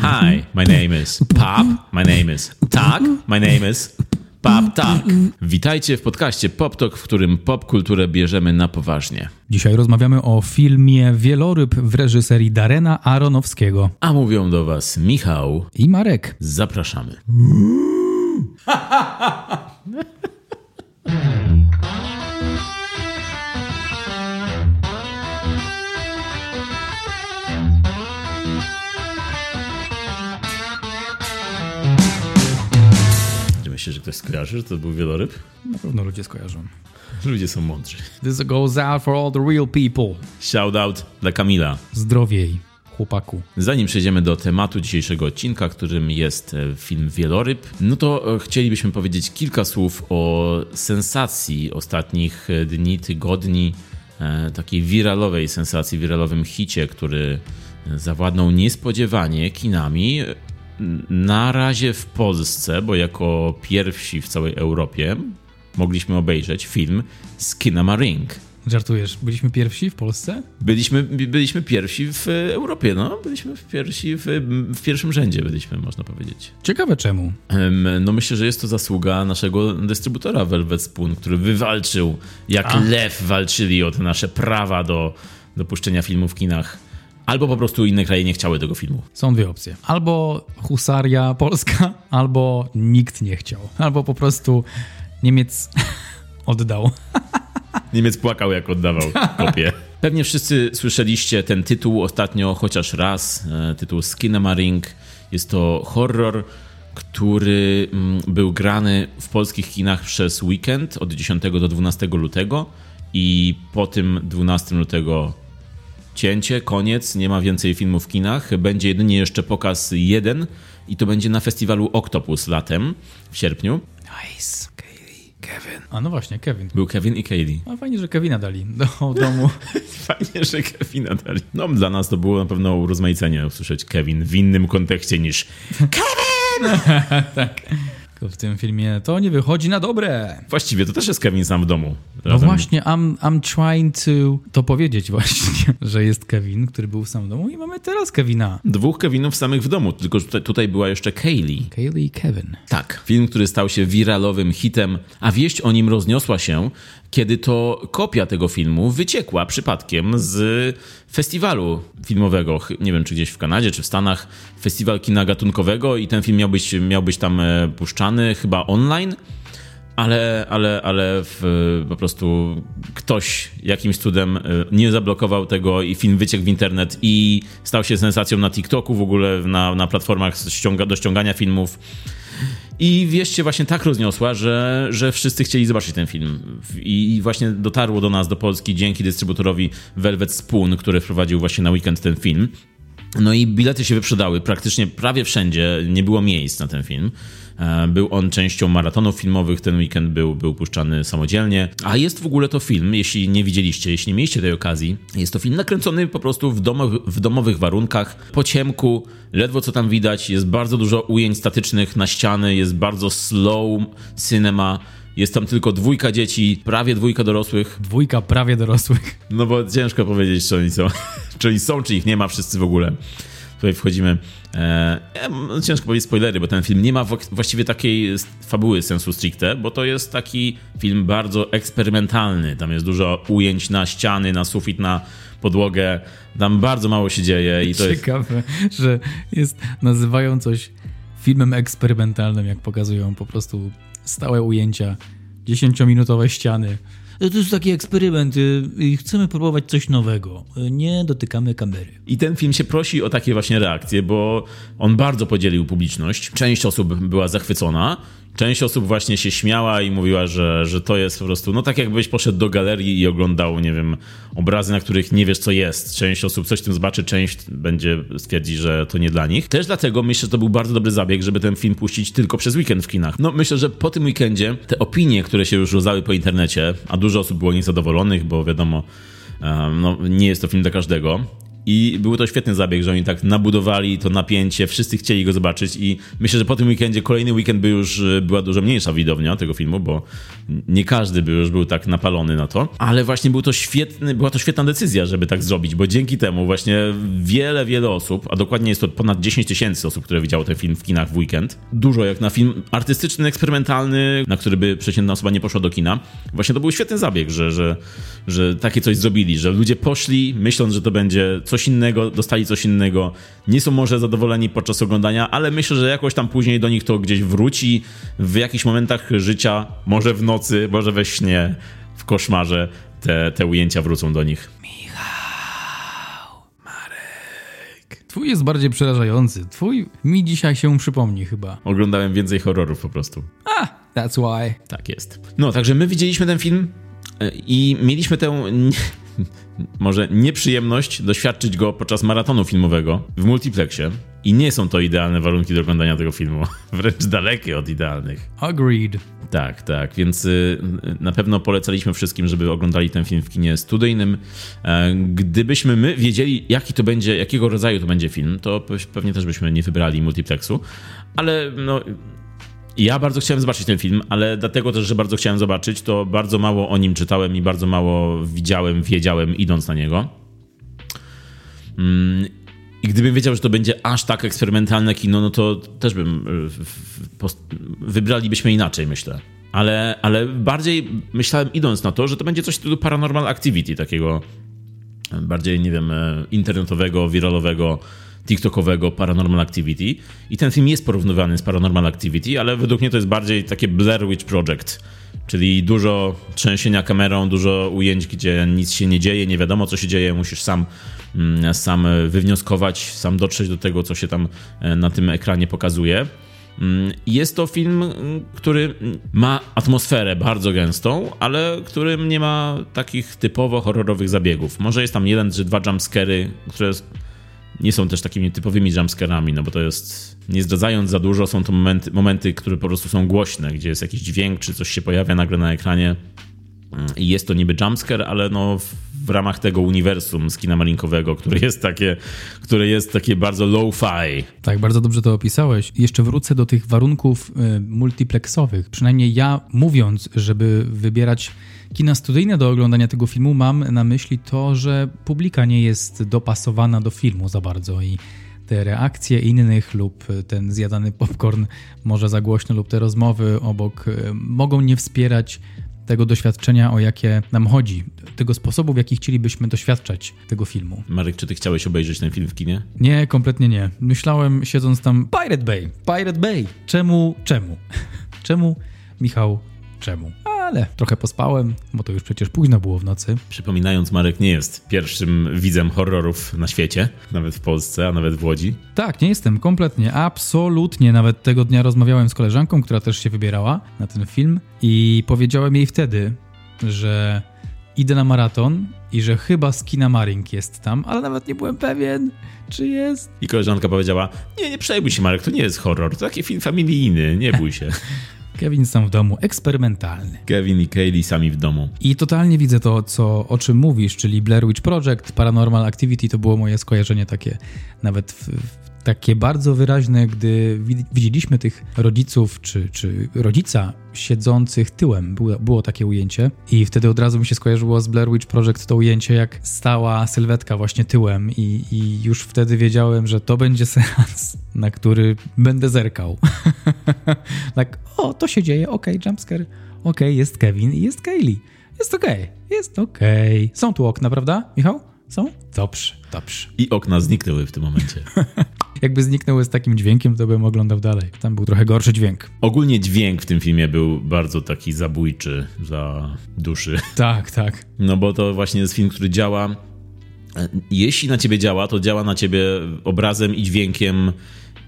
Hi, my name is Pop, my name is Tak, my name is Pop Tak. Witajcie w podcaście Pop Talk, w którym popkulturę bierzemy na poważnie. Dzisiaj rozmawiamy o filmie Wieloryb w reżyserii Darena Aronowskiego. A mówią do was Michał. I Marek. Zapraszamy. myślisz, że ktoś skojarzy, że to był wieloryb? Na pewno ludzie skojarzą. Ludzie są mądrzy. This goes out for all the real people. Shout out dla Kamila. Zdrowiej, chłopaku. Zanim przejdziemy do tematu dzisiejszego odcinka, którym jest e, film Wieloryb, no to e, chcielibyśmy powiedzieć kilka słów o sensacji ostatnich e, dni, tygodni, takiej wiralowej sensacji, wiralowym hicie, który zawładnął niespodziewanie kinami. E, Na razie w Polsce, bo jako pierwsi w całej Europie mogliśmy obejrzeć film Skinama Ring. Żartujesz, byliśmy pierwsi w Polsce? Byliśmy, byliśmy pierwsi w Europie, no. Byliśmy w, pierwsi, w, w pierwszym rzędzie, byliśmy, można powiedzieć. Ciekawe czemu. Em, No myślę, że jest to zasługa naszego dystrybutora Velvet Spoon, który wywalczył, jak A. lew walczyli o te nasze prawa do, do puszczenia filmu w kinach. Albo po prostu inne kraje nie chciały tego filmu. Są dwie opcje. Albo husaria polska, albo nikt nie chciał. Albo po prostu Niemiec oddał. Niemiec płakał, jak oddawał kopię. Pewnie wszyscy słyszeliście ten tytuł ostatnio chociaż raz. e, Tytuł Skinema Ring. Jest to horror, który mm, był grany w polskich kinach przez weekend od 10 do 12 lutego i po tym 12 lutego cięcie, koniec, nie ma więcej filmów w kinach. Będzie jedynie jeszcze pokaz jeden i to będzie na festiwalu Octopus latem w sierpniu. Nice. Kaylee, Kevin. A no właśnie, Kevin. Był Kevin i Kaylee. A fajnie, że Kevina dali do domu. Fajnie, że Kevina dali. No, dla nas to było na pewno urozmaicenie usłyszeć Kevin w innym kontekście niż Tylko w tym filmie to nie wychodzi na dobre. Właściwie to też jest Kevin sam w domu. No Razem- właśnie, I'm, I'm trying to to powiedzieć właśnie, że jest Kevin, który był sam w domu i mamy teraz Kevina. Dwóch Kevinów samych w domu, tylko tutaj, tutaj była jeszcze Kaylee. Kaylee i Kevin. Tak, film, który stał się wiralowym hitem, a wieść o nim rozniosła się, kiedy to kopia tego filmu wyciekła przypadkiem z festiwalu filmowego. Nie wiem, czy gdzieś w Kanadzie, czy w Stanach. Festiwal kina gatunkowego i ten film miał być, miał być tam e, puszczany chyba online. Ale, ale, ale w, po prostu ktoś jakimś cudem e, nie zablokował tego i film wyciekł w internet i stał się sensacją na TikToku w ogóle, na, na platformach ściąga, do ściągania filmów. I wieść się właśnie tak rozniosła, że, że wszyscy chcieli zobaczyć ten film. I właśnie dotarło do nas, do Polski, dzięki dystrybutorowi Velvet Spoon, który wprowadził właśnie na weekend ten film. No i bilety się wyprzedały praktycznie prawie wszędzie, nie było miejsc na ten film. E, Był on częścią maratonów filmowych, ten weekend był, był puszczany samodzielnie. A jest w ogóle to film, jeśli nie widzieliście, jeśli nie mieliście tej okazji, jest to film nakręcony po prostu w, domowych, w domowych warunkach, po ciemku, ledwo co tam widać, jest bardzo dużo ujęć statycznych na ściany, jest bardzo slow cinema. Jest tam tylko dwójka dzieci, prawie dwójka dorosłych. Dwójka prawie dorosłych. No bo ciężko powiedzieć, czy oni są, czy oni są, czy ich nie ma wszyscy w ogóle. Tutaj wchodzimy. E, ciężko powiedzieć spoilery, bo ten film nie ma właściwie takiej fabuły sensu stricte, bo to jest taki film bardzo eksperymentalny. Tam jest dużo ujęć na ściany, na sufit, na podłogę. Tam bardzo mało się dzieje i to jest. Ciekawe, że jest, nazywają coś filmem eksperymentalnym, jak pokazują po prostu stałe ujęcia, 10-minutowe ściany. To jest taki eksperyment y, i chcemy próbować coś nowego. Y, Nie dotykamy kamery. I ten film się prosi o takie właśnie reakcje, bo on bardzo podzielił publiczność. Część osób była zachwycona, część osób właśnie się śmiała i mówiła, że, że to jest po prostu, no tak jakbyś poszedł do galerii i oglądał, nie wiem, obrazy, na których nie wiesz co jest. Część osób coś tym zobaczy, część będzie stwierdzić, że to nie dla nich. Też dlatego myślę, że to był bardzo dobry zabieg, żeby ten film puścić tylko przez weekend w kinach. No myślę, że po tym weekendzie te opinie, które się już rozdały po internecie, a dużo osób było niezadowolonych, bo wiadomo, no, nie jest to film dla każdego, I był to świetny zabieg, że oni tak nabudowali to napięcie, wszyscy chcieli go zobaczyć i myślę, że po tym weekendzie, kolejny weekend by już była dużo mniejsza widownia tego filmu, bo nie każdy by już był tak napalony na to. Ale właśnie był to świetny, była to świetna decyzja, żeby tak zrobić, bo dzięki temu właśnie wiele, wiele osób, a dokładnie jest to ponad 10 tysięcy osób, które widziało ten film w kinach w weekend. Dużo jak na film artystyczny, eksperymentalny, na który by przeciętna osoba nie poszła do kina. Właśnie to był świetny zabieg, że, że, że takie coś zrobili, że ludzie poszli myśląc, że to będzie coś innego, dostali coś innego. Nie są może zadowoleni podczas oglądania, ale myślę, że jakoś tam później do nich to gdzieś wróci w jakichś momentach życia, może w nocy, może we śnie, w koszmarze. Te, te ujęcia wrócą do nich. Michał, Marek. Twój jest bardziej przerażający. Twój mi dzisiaj się przypomni chyba. Oglądałem więcej horrorów po prostu. Ah, that's why. Tak jest. No, także my widzieliśmy ten film i mieliśmy tę może nieprzyjemność doświadczyć go podczas maratonu filmowego w multiplexie. I nie są to idealne warunki do oglądania tego filmu. Wręcz dalekie od idealnych. Agreed. Tak, tak, więc y, na pewno polecaliśmy wszystkim, żeby oglądali ten film w kinie studyjnym. E, gdybyśmy my wiedzieli, jaki to będzie, jakiego rodzaju to będzie film, to pewnie też byśmy nie wybrali multiplexu, ale no, ja bardzo chciałem zobaczyć ten film, ale dlatego też, że bardzo chciałem zobaczyć, to bardzo mało o nim czytałem i bardzo mało widziałem, wiedziałem idąc na niego. Mm, I gdybym wiedział, że to będzie aż tak eksperymentalne kino, no to też bym. Y, wybralibyśmy inaczej, myślę. Ale, ale bardziej myślałem, idąc na to, że to będzie coś typu Paranormal Activity, takiego bardziej, nie wiem, e, internetowego, wiralowego TikTokowego Paranormal Activity. I ten film jest porównywany z Paranormal Activity, ale według mnie to jest bardziej takie Blair Witch Project. Czyli dużo trzęsienia kamerą, dużo ujęć, gdzie nic się nie dzieje, nie wiadomo co się dzieje, musisz sam, mm, sam wywnioskować, sam dotrzeć do tego, co się tam e, na tym ekranie pokazuje. Mm, jest to film, mm, który ma atmosferę bardzo gęstą, ale którym nie ma takich typowo horrorowych zabiegów. Może jest tam jeden czy dwa jumpscary, które nie są też takimi typowymi jumpscarami, no bo to jest, nie zdradzając za dużo, są to momenty, momenty, które po prostu są głośne, gdzie jest jakiś dźwięk, czy coś się pojawia nagle na ekranie. I jest to niby jumpscare, ale no w ramach tego uniwersum z kina malinkowego, które jest takie, które jest takie bardzo low-fi. Tak, bardzo dobrze to opisałeś. Jeszcze wrócę do tych warunków y, multiplexowych. Przynajmniej ja mówiąc, żeby wybierać kina studyjne do oglądania tego filmu, mam na myśli to, że publika nie jest dopasowana do filmu za bardzo i te reakcje innych lub ten zjadany popcorn może za głośno lub te rozmowy obok y, mogą nie wspierać tego doświadczenia, o jakie nam chodzi, tego sposobu, w jaki chcielibyśmy doświadczać tego filmu. Marek, czy ty chciałeś obejrzeć ten film w kinie? Nie, kompletnie nie. Myślałem, siedząc tam, Pirate Bay, Pirate Bay. Czemu, czemu? czemu, Michał, czemu? Ale trochę pospałem, bo to już przecież późno było w nocy. Przypominając, Marek nie jest pierwszym widzem horrorów na świecie, nawet w Polsce, a nawet w Łodzi. Tak, nie jestem, kompletnie, absolutnie. Nawet tego dnia rozmawiałem z koleżanką, która też się wybierała na ten film i powiedziałem jej wtedy, że idę na maraton i że chyba Skinamaring jest tam, ale nawet nie byłem pewien, czy jest. I koleżanka powiedziała, nie, nie przejmuj się Marek, to nie jest horror, to taki film familijny, nie bój się. Kevin sam w domu, eksperymentalny. Kevin i Kaylee sami w domu. I totalnie widzę to, co, o czym mówisz, czyli Blair Witch Project, Paranormal Activity, to było moje skojarzenie takie nawet w, w takie bardzo wyraźne, gdy widzieliśmy tych rodziców, czy, czy rodzica siedzących tyłem. Było, było takie ujęcie i wtedy od razu mi się skojarzyło z Blair Witch Project to ujęcie, jak stała sylwetka właśnie tyłem i, i już wtedy wiedziałem, że to będzie seans, na który będę zerkał. tak, o, to się dzieje, okej, okay, jumpscare, okej, okay, jest Kevin i jest Kaylee. Jest okej, okay, jest okej. Okay. Są tu okna, prawda, Michał? Są? Dobrze, dobrze. I okna zniknęły w tym momencie. Jakby zniknęły z takim dźwiękiem, to bym oglądał dalej. Tam był trochę gorszy dźwięk. Ogólnie dźwięk w tym filmie był bardzo taki zabójczy za duszy. Tak, tak. No bo to właśnie jest film, który działa. Jeśli na ciebie działa, to działa na ciebie obrazem i dźwiękiem,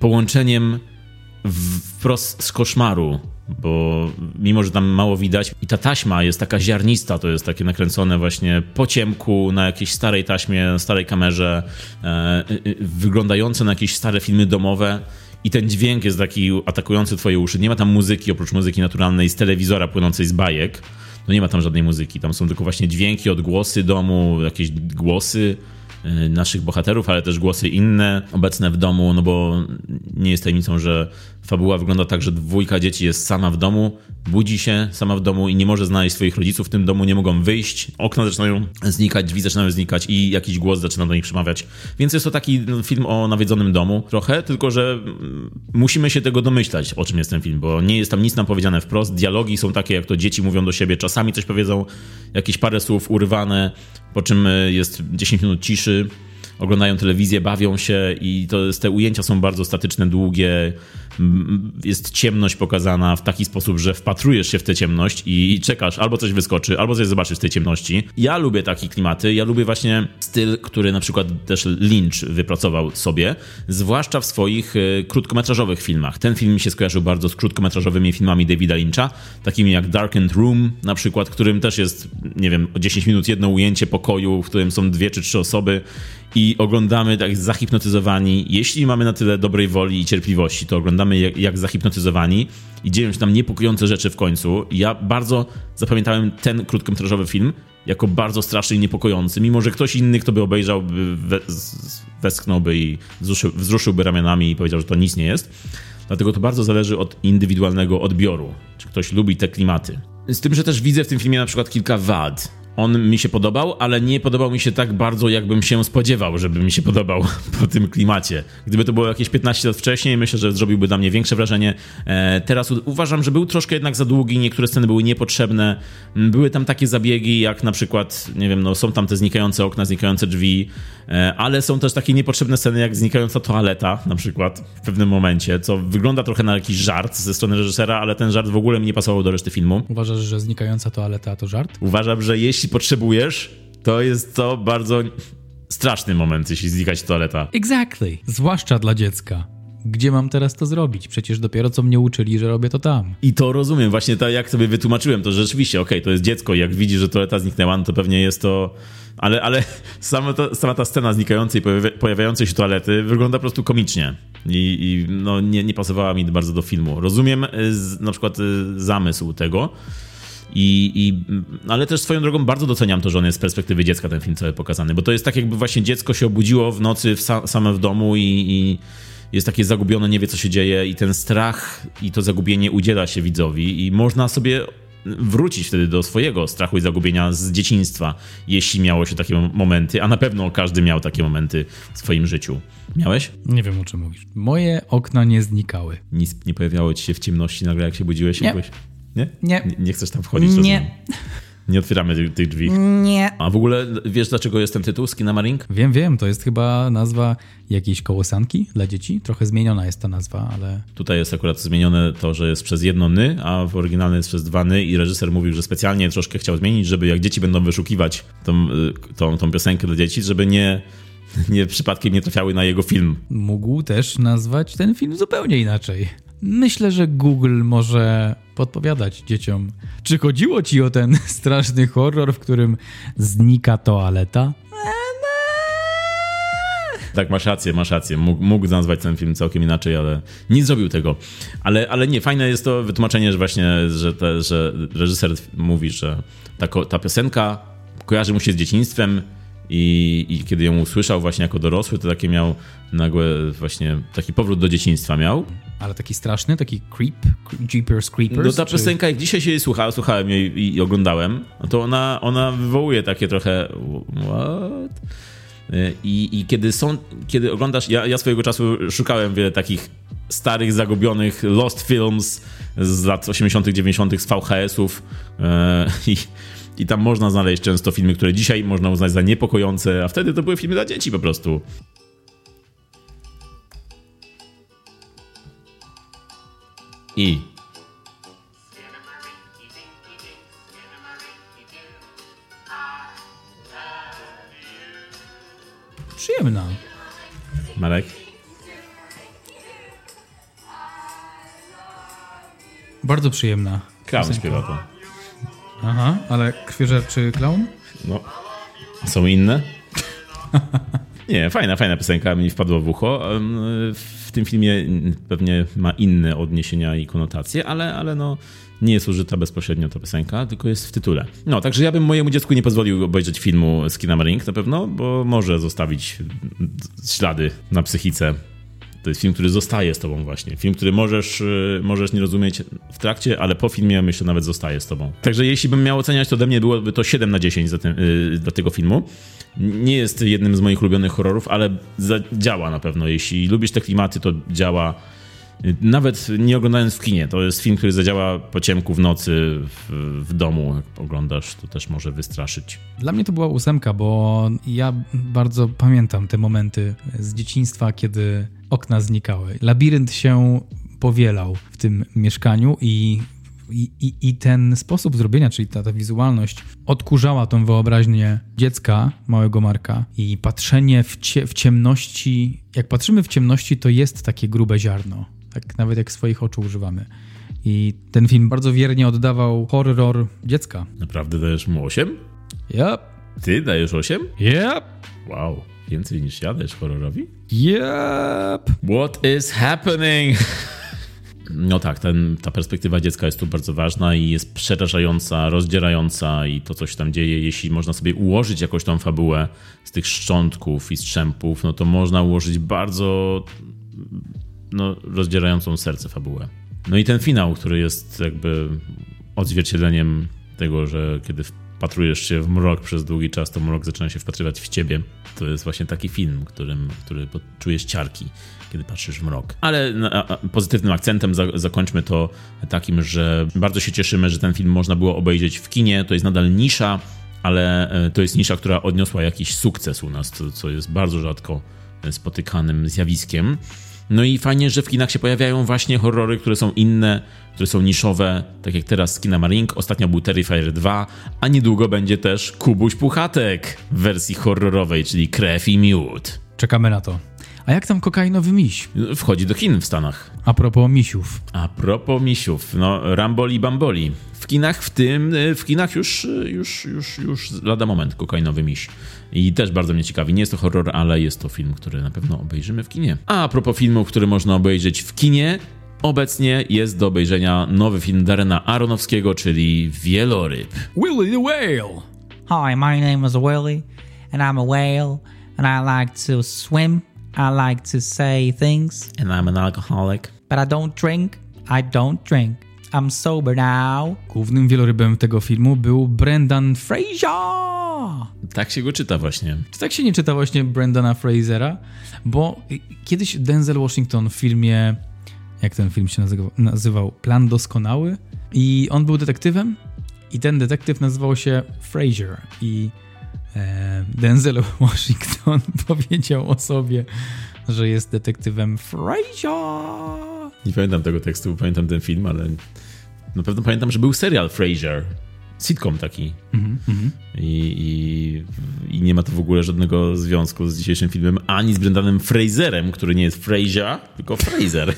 połączeniem wprost z koszmaru bo mimo, że tam mało widać i ta taśma jest taka ziarnista, to jest takie nakręcone właśnie po ciemku na jakiejś starej taśmie, starej kamerze, e, e, wyglądające na jakieś stare filmy domowe i ten dźwięk jest taki atakujący twoje uszy. Nie ma tam muzyki, oprócz muzyki naturalnej z telewizora płynącej z bajek. No nie ma tam żadnej muzyki, tam są tylko właśnie dźwięki, odgłosy domu, jakieś głosy y, naszych bohaterów, ale też głosy inne obecne w domu, no bo nie jest tajemnicą, że fabuła wygląda tak, że dwójka dzieci jest sama w domu, budzi się sama w domu i nie może znaleźć swoich rodziców w tym domu, nie mogą wyjść, okna zaczynają znikać, drzwi zaczynają znikać i jakiś głos zaczyna do nich przemawiać. Więc jest to taki film o nawiedzonym domu trochę, tylko że mm, musimy się tego domyślać, o czym jest ten film, bo nie jest tam nic nam powiedziane wprost. Dialogi są takie, jak to dzieci mówią do siebie, czasami coś powiedzą, jakieś parę słów urywane, po czym y, jest 10 minut ciszy oglądają telewizję, bawią się i to, te ujęcia są bardzo statyczne, długie. Jest ciemność pokazana w taki sposób, że wpatrujesz się w tę ciemność i czekasz, albo coś wyskoczy, albo coś zobaczysz z tej ciemności. Ja lubię takie klimaty, ja lubię właśnie styl, który na przykład też Lynch wypracował sobie, zwłaszcza w swoich e, krótkometrażowych filmach. Ten film mi się skojarzył bardzo z krótkometrażowymi filmami Davida Lyncha, takimi jak Darkened Room na przykład, którym też jest, nie wiem, 10 minut jedno ujęcie pokoju, w którym są dwie czy trzy osoby i oglądamy tak zahipnotyzowani. Jeśli mamy na tyle dobrej woli i cierpliwości, to oglądamy jak, jak zahipnotyzowani i dzieją się tam niepokojące rzeczy w końcu. Ja bardzo zapamiętałem ten krótkometrażowy film jako bardzo straszny i niepokojący, mimo że ktoś inny, kto by obejrzał, by westchnąłby i wzruszył, wzruszyłby ramionami i powiedział, że to nic nie jest. Dlatego to bardzo zależy od indywidualnego odbioru, czy ktoś lubi te klimaty. Z tym, że też widzę w tym filmie na przykład kilka wad on mi się podobał, ale nie podobał mi się tak bardzo, jakbym się spodziewał, żeby mi się podobał po tym klimacie. Gdyby to było jakieś 15 lat wcześniej, myślę, że zrobiłby dla mnie większe wrażenie. E, teraz uważam, że był troszkę jednak za długi, niektóre sceny były niepotrzebne. Mm, były tam takie zabiegi, jak na przykład, nie wiem, no są tam te znikające okna, znikające drzwi, e, ale są też takie niepotrzebne sceny, jak znikająca toaleta, na przykład w pewnym momencie, co wygląda trochę na jakiś żart ze strony reżysera, ale ten żart w ogóle mi nie pasował do reszty filmu. Uważasz, że znikająca toaleta to żart? Uważam, że jeśli jeśli potrzebujesz, to jest to bardzo straszny moment, jeśli znikać toaleta. Exactly. Zwłaszcza dla dziecka. Gdzie mam teraz to zrobić? Przecież dopiero co mnie uczyli, że robię to tam. I to rozumiem. Właśnie tak jak sobie wytłumaczyłem, to rzeczywiście, okej, okay, to jest dziecko jak widzi, że toaleta zniknęła, no to pewnie jest to... Ale, ale sama, ta, sama ta scena znikającej, pojawiającej się toalety wygląda po prostu komicznie. I, i no, nie, nie pasowała mi bardzo do filmu. Rozumiem y, z, na przykład y, zamysł tego, i, i, ale też swoją drogą bardzo doceniam to, że on jest z perspektywy dziecka ten film cały pokazany, bo to jest tak jakby właśnie dziecko się obudziło w nocy w sa, same w domu i, i jest takie zagubione, nie wie co się dzieje i ten strach i to zagubienie udziela się widzowi i można sobie wrócić wtedy do swojego strachu i zagubienia z dzieciństwa, jeśli miało się takie momenty, a na pewno każdy miał takie momenty w swoim życiu. Miałeś? Nie wiem o czym mówisz. Moje okna nie znikały. Nic nie pojawiało ci się w ciemności nagle jak się budziłeś? Nie. Nie? Nie. Nie chcesz tam wchodzić? Nie. Nie otwieramy tych, tych drzwi. Nie. A w ogóle wiesz, dlaczego jest ten tytuł Skinamarink? Wiem, wiem. To jest chyba nazwa jakiejś kołysanki dla dzieci. Trochę zmieniona jest ta nazwa, ale... Tutaj jest akurat zmienione to, że jest przez jedno ny, a w oryginalne jest przez dwa ny i reżyser mówił, że specjalnie troszkę chciał zmienić, żeby jak dzieci będą wyszukiwać tą, y, tą, tą piosenkę dla dzieci, żeby nie nie przypadkiem nie trafiały na jego film. Mógł też nazwać ten film zupełnie inaczej. Myślę, że Google może podpowiadać dzieciom. Czy chodziło ci o ten straszny horror, w którym znika toaleta? Tak, masz rację, masz rację. Mógł, mógł nazwać ten film całkiem inaczej, ale nie zrobił tego. Ale, ale nie, fajne jest to wytłumaczenie, że właśnie, że, te, że reżyser mówi, że ta, ta piosenka kojarzy mu się z dzieciństwem, i, I, kiedy ją usłyszał właśnie jako dorosły, to takie miał nagłe właśnie taki powrót do dzieciństwa miał. Ale taki straszny, taki creep, Jeepers Creepers? No ta czy... piosenka, jak dzisiaj się jej słuchałem, słuchałem jej i, i, oglądałem, no to ona, ona wywołuje takie trochę what? I, I, kiedy są, kiedy oglądasz, ja, ja swojego czasu szukałem wiele takich starych, zagubionych lost films z lat 80., 90. z VHS-ów e, i i tam można znaleźć często filmy, które dzisiaj można uznać za niepokojące, a wtedy to były filmy dla dzieci po prostu. I. Przyjemna. Marek? Bardzo przyjemna. Klaun śpiewa to. Aha, ale krwiożerczy clown? No. Są inne? Nie, fajna, fajna piosenka mi wpadła w ucho. W tym filmie pewnie ma inne odniesienia i konotacje, ale, ale no nie jest użyta bezpośrednio ta piosenka, tylko jest w tytule. No, także ja bym mojemu dziecku nie pozwolił obejrzeć filmu Skinamarink na pewno, bo może zostawić ślady na psychice to jest film, który zostaje z tobą właśnie. Film, który możesz, y, możesz nie rozumieć w trakcie, ale po filmie myślę nawet zostaje z tobą. Także jeśli bym miał oceniać, to ode mnie byłoby to 7 na 10 za yy, dla tego filmu. Nie jest jednym z moich ulubionych horrorów, ale działa na pewno. Jeśli lubisz te klimaty, to działa nawet nie oglądając w kinie. To jest film, który zadziała po ciemku w nocy w, w, domu. Jak oglądasz, to też może wystraszyć. Dla mnie to była ósemka, bo ja bardzo pamiętam te momenty z dzieciństwa, kiedy okna znikały. Labirynt się powielał w tym mieszkaniu i i, i, ten sposób zrobienia, czyli ta, ta wizualność, odkurzała tą wyobraźnię dziecka, małego Marka i patrzenie w, cie, w ciemności, jak patrzymy w ciemności, to jest takie grube ziarno tak nawet jak swoich oczu używamy. I ten film bardzo wiernie oddawał horror dziecka. Naprawdę dajesz mu 8? Yep. Ty dajesz 8? Yep. Wow, więcej niż ja dajesz horrorowi? Yep. What is happening? No tak, ten, ta perspektywa dziecka jest tu bardzo ważna i jest przerażająca, rozdzierająca i to, co się tam dzieje, jeśli można sobie ułożyć jakąś tą fabułę z tych szczątków i strzępów, no to można ułożyć bardzo no, rozdzierającą serce fabułę. No i ten finał, który jest jakby odzwierciedleniem tego, że kiedy wpatrujesz się w mrok przez długi czas, to mrok zaczyna się wpatrywać w ciebie. To jest właśnie taki film, którym, który czujesz ciarki, kiedy patrzysz w mrok. Ale pozytywnym akcentem za, zakończmy to takim, że bardzo się cieszymy, że ten film można było obejrzeć w kinie. To jest nadal nisza, ale e, to jest nisza, która odniosła jakiś sukces u nas, co, co jest bardzo rzadko spotykanym zjawiskiem. No i fajnie, że w kinach się pojawiają właśnie horrory, które są inne, które są niszowe, tak jak teraz kina Marink. Ostatnio był Terrifier 2, a niedługo będzie też Kubuś Puchatek w wersji horrorowej, czyli Krew i Miód. Czekamy na to. A jak tam kokainowy miś? Wchodzi do kin w Stanach. A propos misiów. A propos misiów, no Ramboli Bamboli. W kinach w tym, w kinach już, już, już, już lada moment kokainowy miś. I też bardzo mnie ciekawi. Nie jest to horror, ale jest to film, który na pewno obejrzymy w kinie. A, a propos filmów, który można obejrzeć w kinie, Obecnie jest do obejrzenia nowy film Darena Aronowskiego, czyli Wieloryb. Willy the Whale! Hi, my name is Willy, and I'm a whale, and I like to swim, I like to say things. And I'm an alcoholic. But I don't drink, I don't drink. I'm sober now. Głównym wielorybem tego filmu był Brendan Fraser! Tak się go czyta właśnie. Czy tak się nie czyta właśnie Brendana Frasera? Bo kiedyś Denzel Washington w filmie, jak ten film się nazywał, nazywał Plan Doskonały i on był detektywem i ten detektyw nazywał się Fraser i e, Denzel Washington powiedział o sobie, że jest detektywem Fraser. Nie pamiętam tego tekstu, pamiętam ten film, ale na pewno pamiętam, że był serial Fraser sitcom taki. Mm -hmm. I, i, I, nie ma to w ogóle żadnego związku z dzisiejszym filmem, ani z Brendanem Fraserem, który nie jest Fraser, tylko Fraser.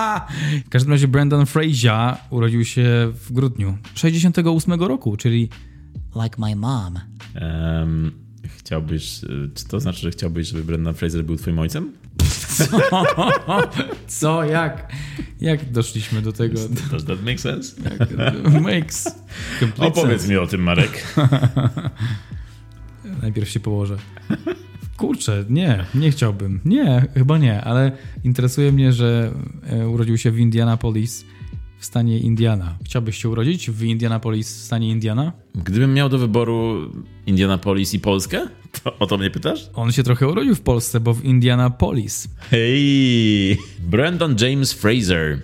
w każdym razie Brendan Fraser urodził się w grudniu 68 roku, czyli like my mom. Um, chciałbyś, czy to znaczy, że chciałbyś, żeby Brendan Fraser był twoim ojcem? Co? Co? Jak? Jak doszliśmy do tego? Does that make sense? Makes Opowiedz sense. mi o tym, Marek. Najpierw się położę. Kurczę, nie, nie chciałbym. Nie, chyba nie, ale interesuje mnie, że e, urodził się w Indianapolis w stanie Indiana. Chciałbyś się urodzić w Indianapolis w stanie Indiana? Gdybym miał do wyboru Indianapolis i Polskę? To, o to mnie pytasz? On się trochę urodził w Polsce, bo w Indianapolis. Hej! Brandon James Fraser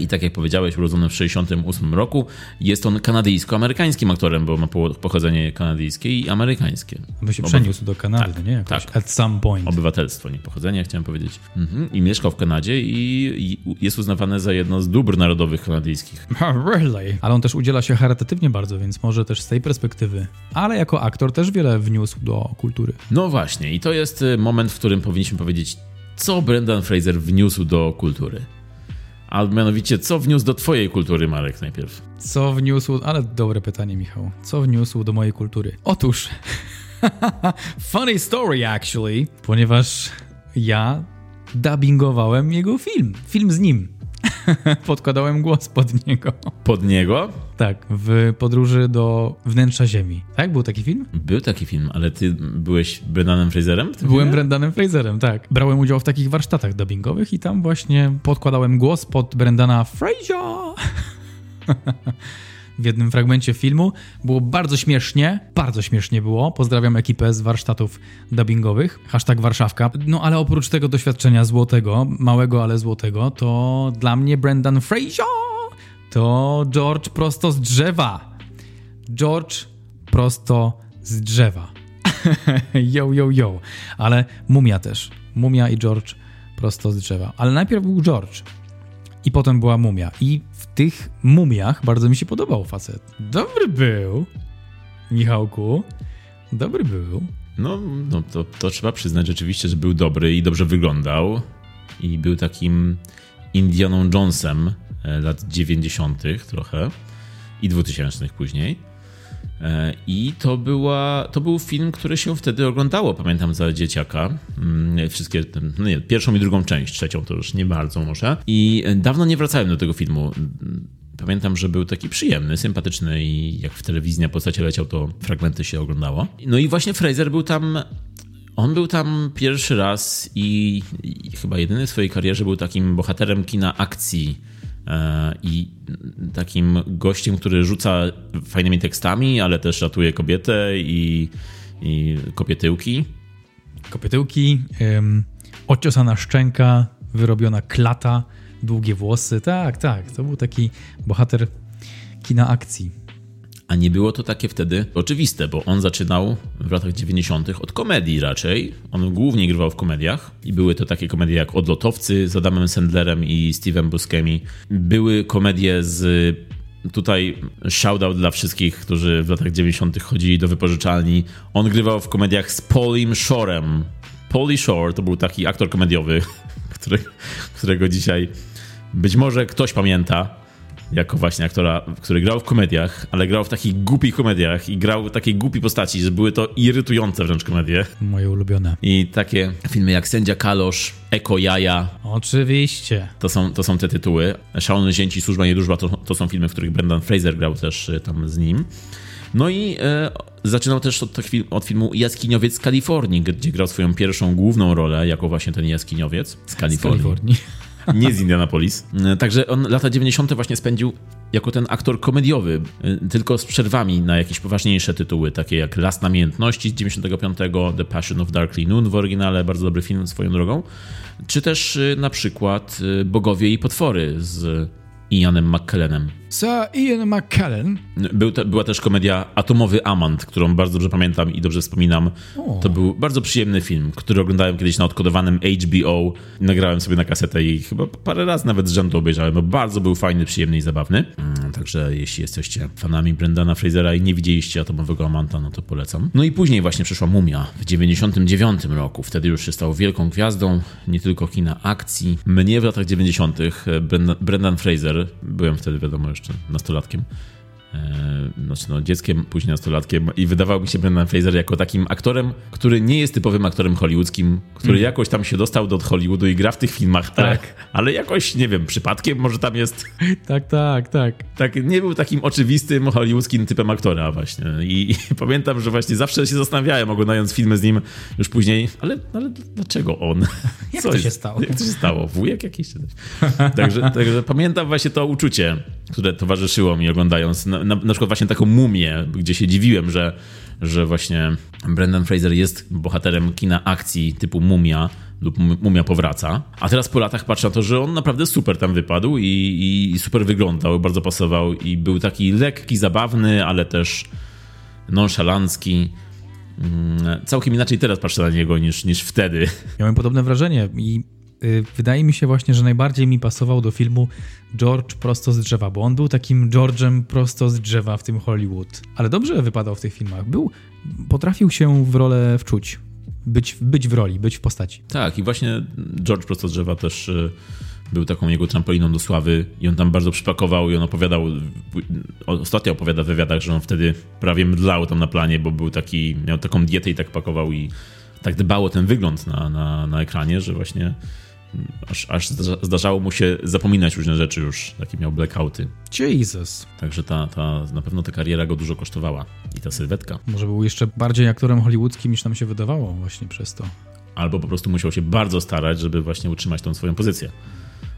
I tak jak powiedziałeś, urodzony w 1968 roku, jest on kanadyjsko-amerykańskim aktorem, bo ma pochodzenie kanadyjskie i amerykańskie. By się przeniósł do Kanady, tak, nie? Jakoś tak. At some point. Obywatelstwo, nie pochodzenie, chciałem powiedzieć. Mhm. I mieszkał w Kanadzie i, jest uznawane za jedno z dóbr narodowych kanadyjskich. really? Ale on też udziela się charytatywnie bardzo, więc może też z tej perspektywy. Ale jako aktor też wiele wniósł do kultury. No właśnie, i to jest y, moment, w którym powinniśmy powiedzieć, co Brendan Fraser wniósł do kultury. A mianowicie, co wniósł do twojej kultury, Marek, najpierw? Co wniósł... Ale dobre pytanie, Michał. Co wniósł do mojej kultury? Otóż... Funny story, actually. Ponieważ ja dubbingowałem jego film. Film z nim. Podkładałem głos pod niego. Pod niego Tak, w podróży do wnętrza Ziemi. Tak? Był taki film? był taki film, ale ty byłeś Brendanem Fraserem? Byłem filmie? Brendanem Fraserem, tak. Brałem udział w takich warsztatach dubbingowych i tam właśnie podkładałem głos pod Brendana Fraser. w jednym fragmencie filmu. Było bardzo śmiesznie, bardzo śmiesznie było. Pozdrawiam ekipę z warsztatów dubbingowych. Hashtag Warszawka. No ale oprócz tego doświadczenia złotego, małego, ale złotego, to dla mnie Brendan Fraser to George prosto z drzewa. George prosto z drzewa. yo, yo, yo. Ale mumia też. Mumia i George prosto z drzewa. Ale najpierw był George. I potem była mumia. I tych mumiach bardzo mi się podobał facet. Dobry był. Michałku. Dobry był. No, no to, to trzeba przyznać rzeczywiście, że był dobry i dobrze wyglądał. I był takim Indianą Jonesem e, lat 90. trochę i 2000 później. E, I to, była, to był film, który się wtedy oglądało, pamiętam, za dzieciaka. Mm, Wszystkie, no nie, pierwszą i drugą część, trzecią to już nie bardzo może. I e, dawno nie wracałem do tego filmu. Mm, Pamiętam, że był taki przyjemny, sympatyczny i jak w telewizji na postacie leciał, to fragmenty się oglądało. No i właśnie Fraser był tam on był tam pierwszy raz i, i chyba jedyny w swojej karierze był takim bohaterem kina akcji i takim gościem, który rzuca fajnymi tekstami, ale też ratuje kobietę i, i kopie tyłki. Kopytyłki, ym, ociosana szczęka, wyrobiona klata, długie włosy. Tak, tak. To był taki bohater kina akcji. A nie było to takie wtedy oczywiste, bo on zaczynał w latach 90. od komedii raczej. On głównie grywał w komediach i były to takie komedie jak Odlotowcy z Adamem Sandlerem i Steve'em Buscemi. Były komedie z Tutaj shoutout dla wszystkich, którzy w latach 90. chodzili do wypożyczalni. On grywał w komediach z Paulim Shorem. Paulie Shore to był taki aktor komediowy, który, którego dzisiaj być może ktoś pamięta jako właśnie aktora, który grał w komediach, ale grał w takich głupich komediach i grał w takiej głupiej postaci, że były to irytujące wręcz komedie. Moje ulubione. I takie filmy jak Sędzia Kalosz, Eko Jaja, Oczywiście. to są, to są te tytuły. Szalone Zięci, Służba Niedłużba to, to są filmy, w których Brendan Fraser grał też y, tam z nim. No i e, zaczynał też od, od filmu Jaskiniowiec z Kalifornii, gdzie grał swoją pierwszą główną rolę jako właśnie ten jaskiniowiec z Z Kalifornii. Nie z Indianapolis. E, Także on lata 90. właśnie spędził jako ten aktor komediowy, e, tylko z przerwami na jakieś poważniejsze tytuły, takie jak Las Namiętności z 95, The Passion of Darkly Noon w oryginale, bardzo dobry film swoją drogą, czy też e, na przykład Bogowie i Potwory z Ianem McKellenem. Sir Ian McKellen. Był te, była też komedia Atomowy Amant, którą bardzo dobrze pamiętam i dobrze wspominam. O. To był bardzo przyjemny film, który oglądałem kiedyś na odkodowanym HBO. Nagrałem sobie na kasetę i chyba parę razy nawet z rzędu obejrzałem, bo bardzo był fajny, przyjemny i zabawny. Mm, Także jeśli jesteście fanami Brendana Frasera i nie widzieliście Atomowego Amanta, no to polecam. No i później właśnie przyszła Mumia w 99 roku. Wtedy już się stał wielką gwiazdą, nie tylko kina akcji. Mnie w latach 90. Brendan, Brendan Fraser, byłem wtedy wiadomo jeszcze nastolatkiem, znaczy no, dzieckiem, później nastolatkiem i wydawał mi się Brendan Fraser jako takim aktorem, który nie jest typowym aktorem hollywoodzkim, który jakoś tam się dostał do Hollywoodu i gra w tych filmach, tak, ale jakoś, nie wiem, przypadkiem może tam jest, Tak, tak, tak. tak, nie był takim oczywistym hollywoodzkim typem aktora właśnie I, i pamiętam, że właśnie zawsze się zastanawiałem oglądając filmy z nim już później, ale, ale dlaczego on? Jak Co to się stało? Jak to się stało? Wujek jakiś? coś? Także, także pamiętam właśnie to uczucie, które towarzyszyło mi oglądając na, na, przykład właśnie taką mumię, gdzie się dziwiłem, że, że właśnie Brendan Fraser jest bohaterem kina akcji typu Mumia lub Mu- Mumia powraca. A teraz po latach patrzę na to, że on naprawdę super tam wypadł i, i super wyglądał, bardzo pasował i był taki lekki, zabawny, ale też nonszalancki. Mm, Całkiem inaczej teraz patrzę na niego niż, niż wtedy. Miałem podobne wrażenie i wydaje mi się właśnie, że najbardziej mi pasował do filmu George prosto z drzewa, bo on był takim George'em prosto z drzewa w tym Hollywood. Ale dobrze wypadał w tych filmach. Był, potrafił się w rolę wczuć. Być, być w roli, być w postaci. Tak, i właśnie George Prosto z drzewa też y, był taką jego trampoliną do sławy i on tam bardzo przypakował i on opowiadał, ostatnio opowiada w wywiadach, że on wtedy prawie mdlał tam na planie, bo był taki, miał taką dietę i tak pakował i tak dbał o ten wygląd na, na, na ekranie, że właśnie aż, aż zdarzało mu się zapominać różne rzeczy już, takie miał blackouty. Jesus. Także ta, ta, na pewno ta kariera go dużo kosztowała i ta sylwetka. Może był jeszcze bardziej aktorem hollywoodzkim niż nam się wydawało właśnie przez to. Albo po prostu musiał się bardzo starać, żeby właśnie utrzymać tą swoją pozycję.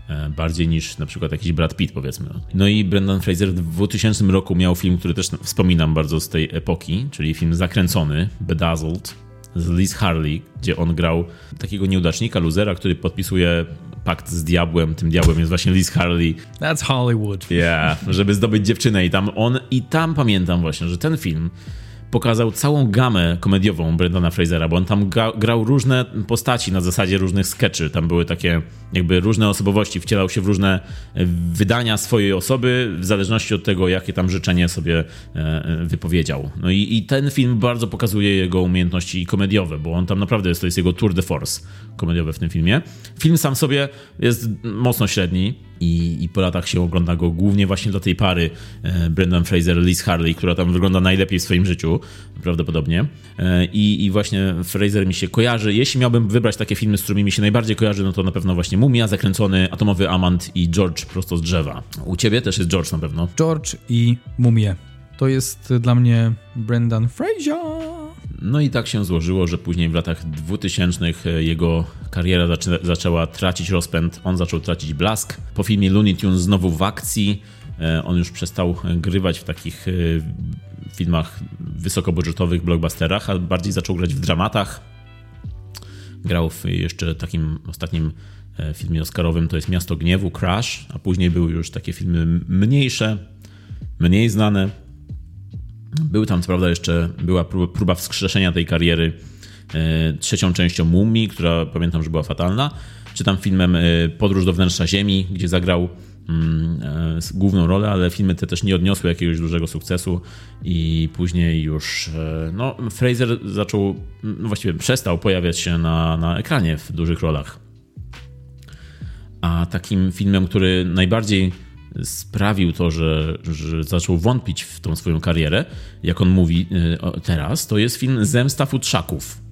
E, bardziej niż na przykład jakiś Brad Pitt, powiedzmy. No i Brendan Fraser w 2000 roku miał film, który też wspominam bardzo z tej epoki, czyli film Zakręcony, Bedazzled, z Liz Harley, gdzie on grał takiego nieudacznika, luzera, który podpisuje pakt z diabłem. Tym diabłem jest właśnie Liz Harley. That's Hollywood. Yeah, żeby zdobyć dziewczynę i tam on, i tam pamiętam właśnie, że ten film pokazał całą gamę komediową Brendana Frasera, bo on tam grał różne postaci na zasadzie różnych sketchy. Tam były takie jakby różne osobowości, wcielał się w różne e, wydania swojej osoby, w zależności od tego, jakie tam życzenie sobie e, wypowiedział. No i, i ten film bardzo pokazuje jego umiejętności komediowe, bo on tam naprawdę jest, to jest jego tour de force komediowe w tym filmie. Film sam sobie jest mocno średni i, i po latach się ogląda go głównie właśnie dla tej pary e, Brendan Fraser, Liz Harley, która tam wygląda najlepiej w swoim życiu, prawdopodobnie. I, I właśnie Fraser mi się kojarzy. Jeśli miałbym wybrać takie filmy, z którymi mi się najbardziej kojarzy, no to na pewno właśnie Mumia, Zakręcony, Atomowy Amant i George prosto z drzewa. U ciebie też jest George na pewno. George i Mumie. To jest dla mnie Brendan Fraser. No i tak się złożyło, że później w latach 2000 jego kariera zaczę zaczęła tracić rozpęd. On zaczął tracić blask. Po filmie Looney Tunes znowu w akcji. E, on już przestał grywać w takich e, filmach wysokobudżetowych, blockbusterach, a bardziej zaczął grać w dramatach. Grał w jeszcze takim ostatnim e, filmie oscarowym, to jest Miasto Gniewu, Crash, a później były już takie filmy mniejsze, mniej znane. Był tam, co prawda, jeszcze była próba wskrzeszenia tej kariery trzecią częścią Mumii, która pamiętam, że była fatalna, czy tam filmem Podróż do wnętrza Ziemi, gdzie zagrał główną rolę, ale filmy te też nie odniosły jakiegoś dużego sukcesu i później już e, no, Fraser zaczął, no właściwie przestał pojawiać się na, na ekranie w dużych rolach. A takim filmem, który najbardziej sprawił to, że, że zaczął wątpić w tą swoją karierę, jak on mówi e, teraz, to jest film Zemsta Futrzaków.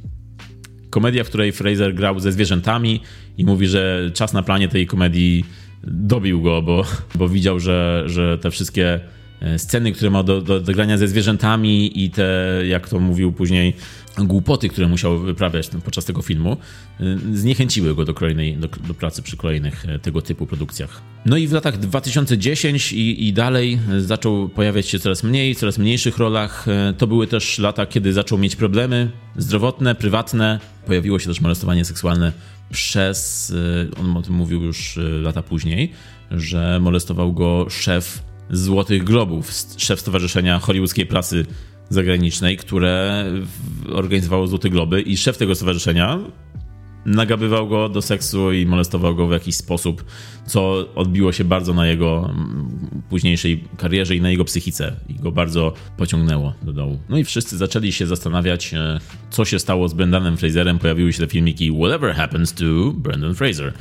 Komedia, w której Fraser grał ze zwierzętami i mówi, że czas na planie tej komedii dobił go, bo, bo widział, że, że te wszystkie e, sceny, które ma do, do, do grania ze zwierzętami i te, jak to mówił później, głupoty, które musiał wyprawiać podczas tego filmu, e, zniechęciły go do, kolejnej, do, do, pracy przy kolejnych e, tego typu produkcjach. No i w latach 2010 i, i dalej zaczął pojawiać się coraz mniej, w coraz mniejszych rolach. To były też lata, kiedy zaczął mieć problemy zdrowotne, prywatne. Pojawiło się też molestowanie seksualne przez, y, on o tym mówił już y, lata później, że molestował go szef Złotych Globów, szef Stowarzyszenia Hollywoodzkiej Prasy Zagranicznej, które organizowało Złote Globy i szef tego stowarzyszenia nagabywał go do seksu i molestował go w jakiś sposób, co odbiło się bardzo na jego mm, późniejszej karierze i na jego psychice i go bardzo pociągnęło do dołu. No i wszyscy zaczęli się zastanawiać, e, co się stało z Brendanem Fraserem. Pojawiły się te filmiki Whatever Happens to Brendan Fraser.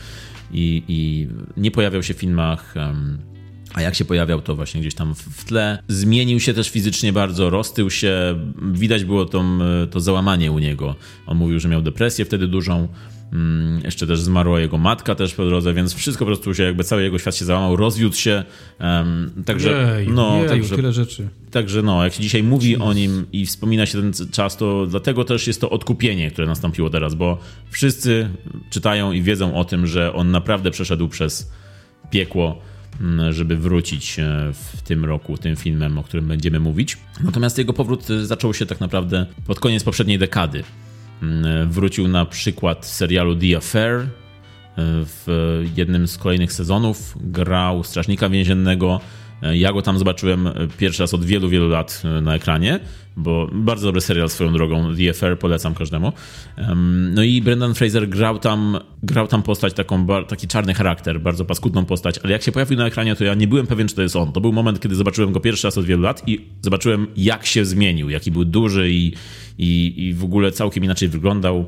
I, i nie pojawiał się w filmach. Um, a jak się pojawiał, to właśnie gdzieś tam w tle. Zmienił się też fizycznie bardzo, roztył się. Widać było to, to załamanie u niego. On mówił, że miał depresję wtedy dużą. Mm, jeszcze też zmarła jego matka też po drodze, więc wszystko po prostu się, jakby cały jego świat się załamał, rozwiódł się. Um, także, Jej, no, jej, także, tyle rzeczy. Także no, jak się dzisiaj mówi o nim i wspomina się ten czas, to dlatego też jest to odkupienie, które nastąpiło teraz, bo wszyscy czytają i wiedzą o tym, że on naprawdę przeszedł przez piekło żeby wrócić e, w tym roku tym filmem, o którym będziemy mówić. Natomiast jego powrót e, zaczął się tak naprawdę pod koniec poprzedniej dekady. E, wrócił na przykład serialu The Affair, w jednym z kolejnych sezonów grał strażnika więziennego, ja go tam zobaczyłem pierwszy raz od wielu, wielu lat na ekranie, bo bardzo dobry serial swoją drogą, The Affair, polecam każdemu. No i Brendan Fraser grał tam, grał tam postać, taką, taki czarny charakter, bardzo paskudną postać, ale jak się pojawił na ekranie, to ja nie byłem pewien, czy to jest on. To był moment, kiedy zobaczyłem go pierwszy raz od wielu lat i zobaczyłem, jak się zmienił, jaki był duży i, i, i w ogóle całkiem inaczej wyglądał.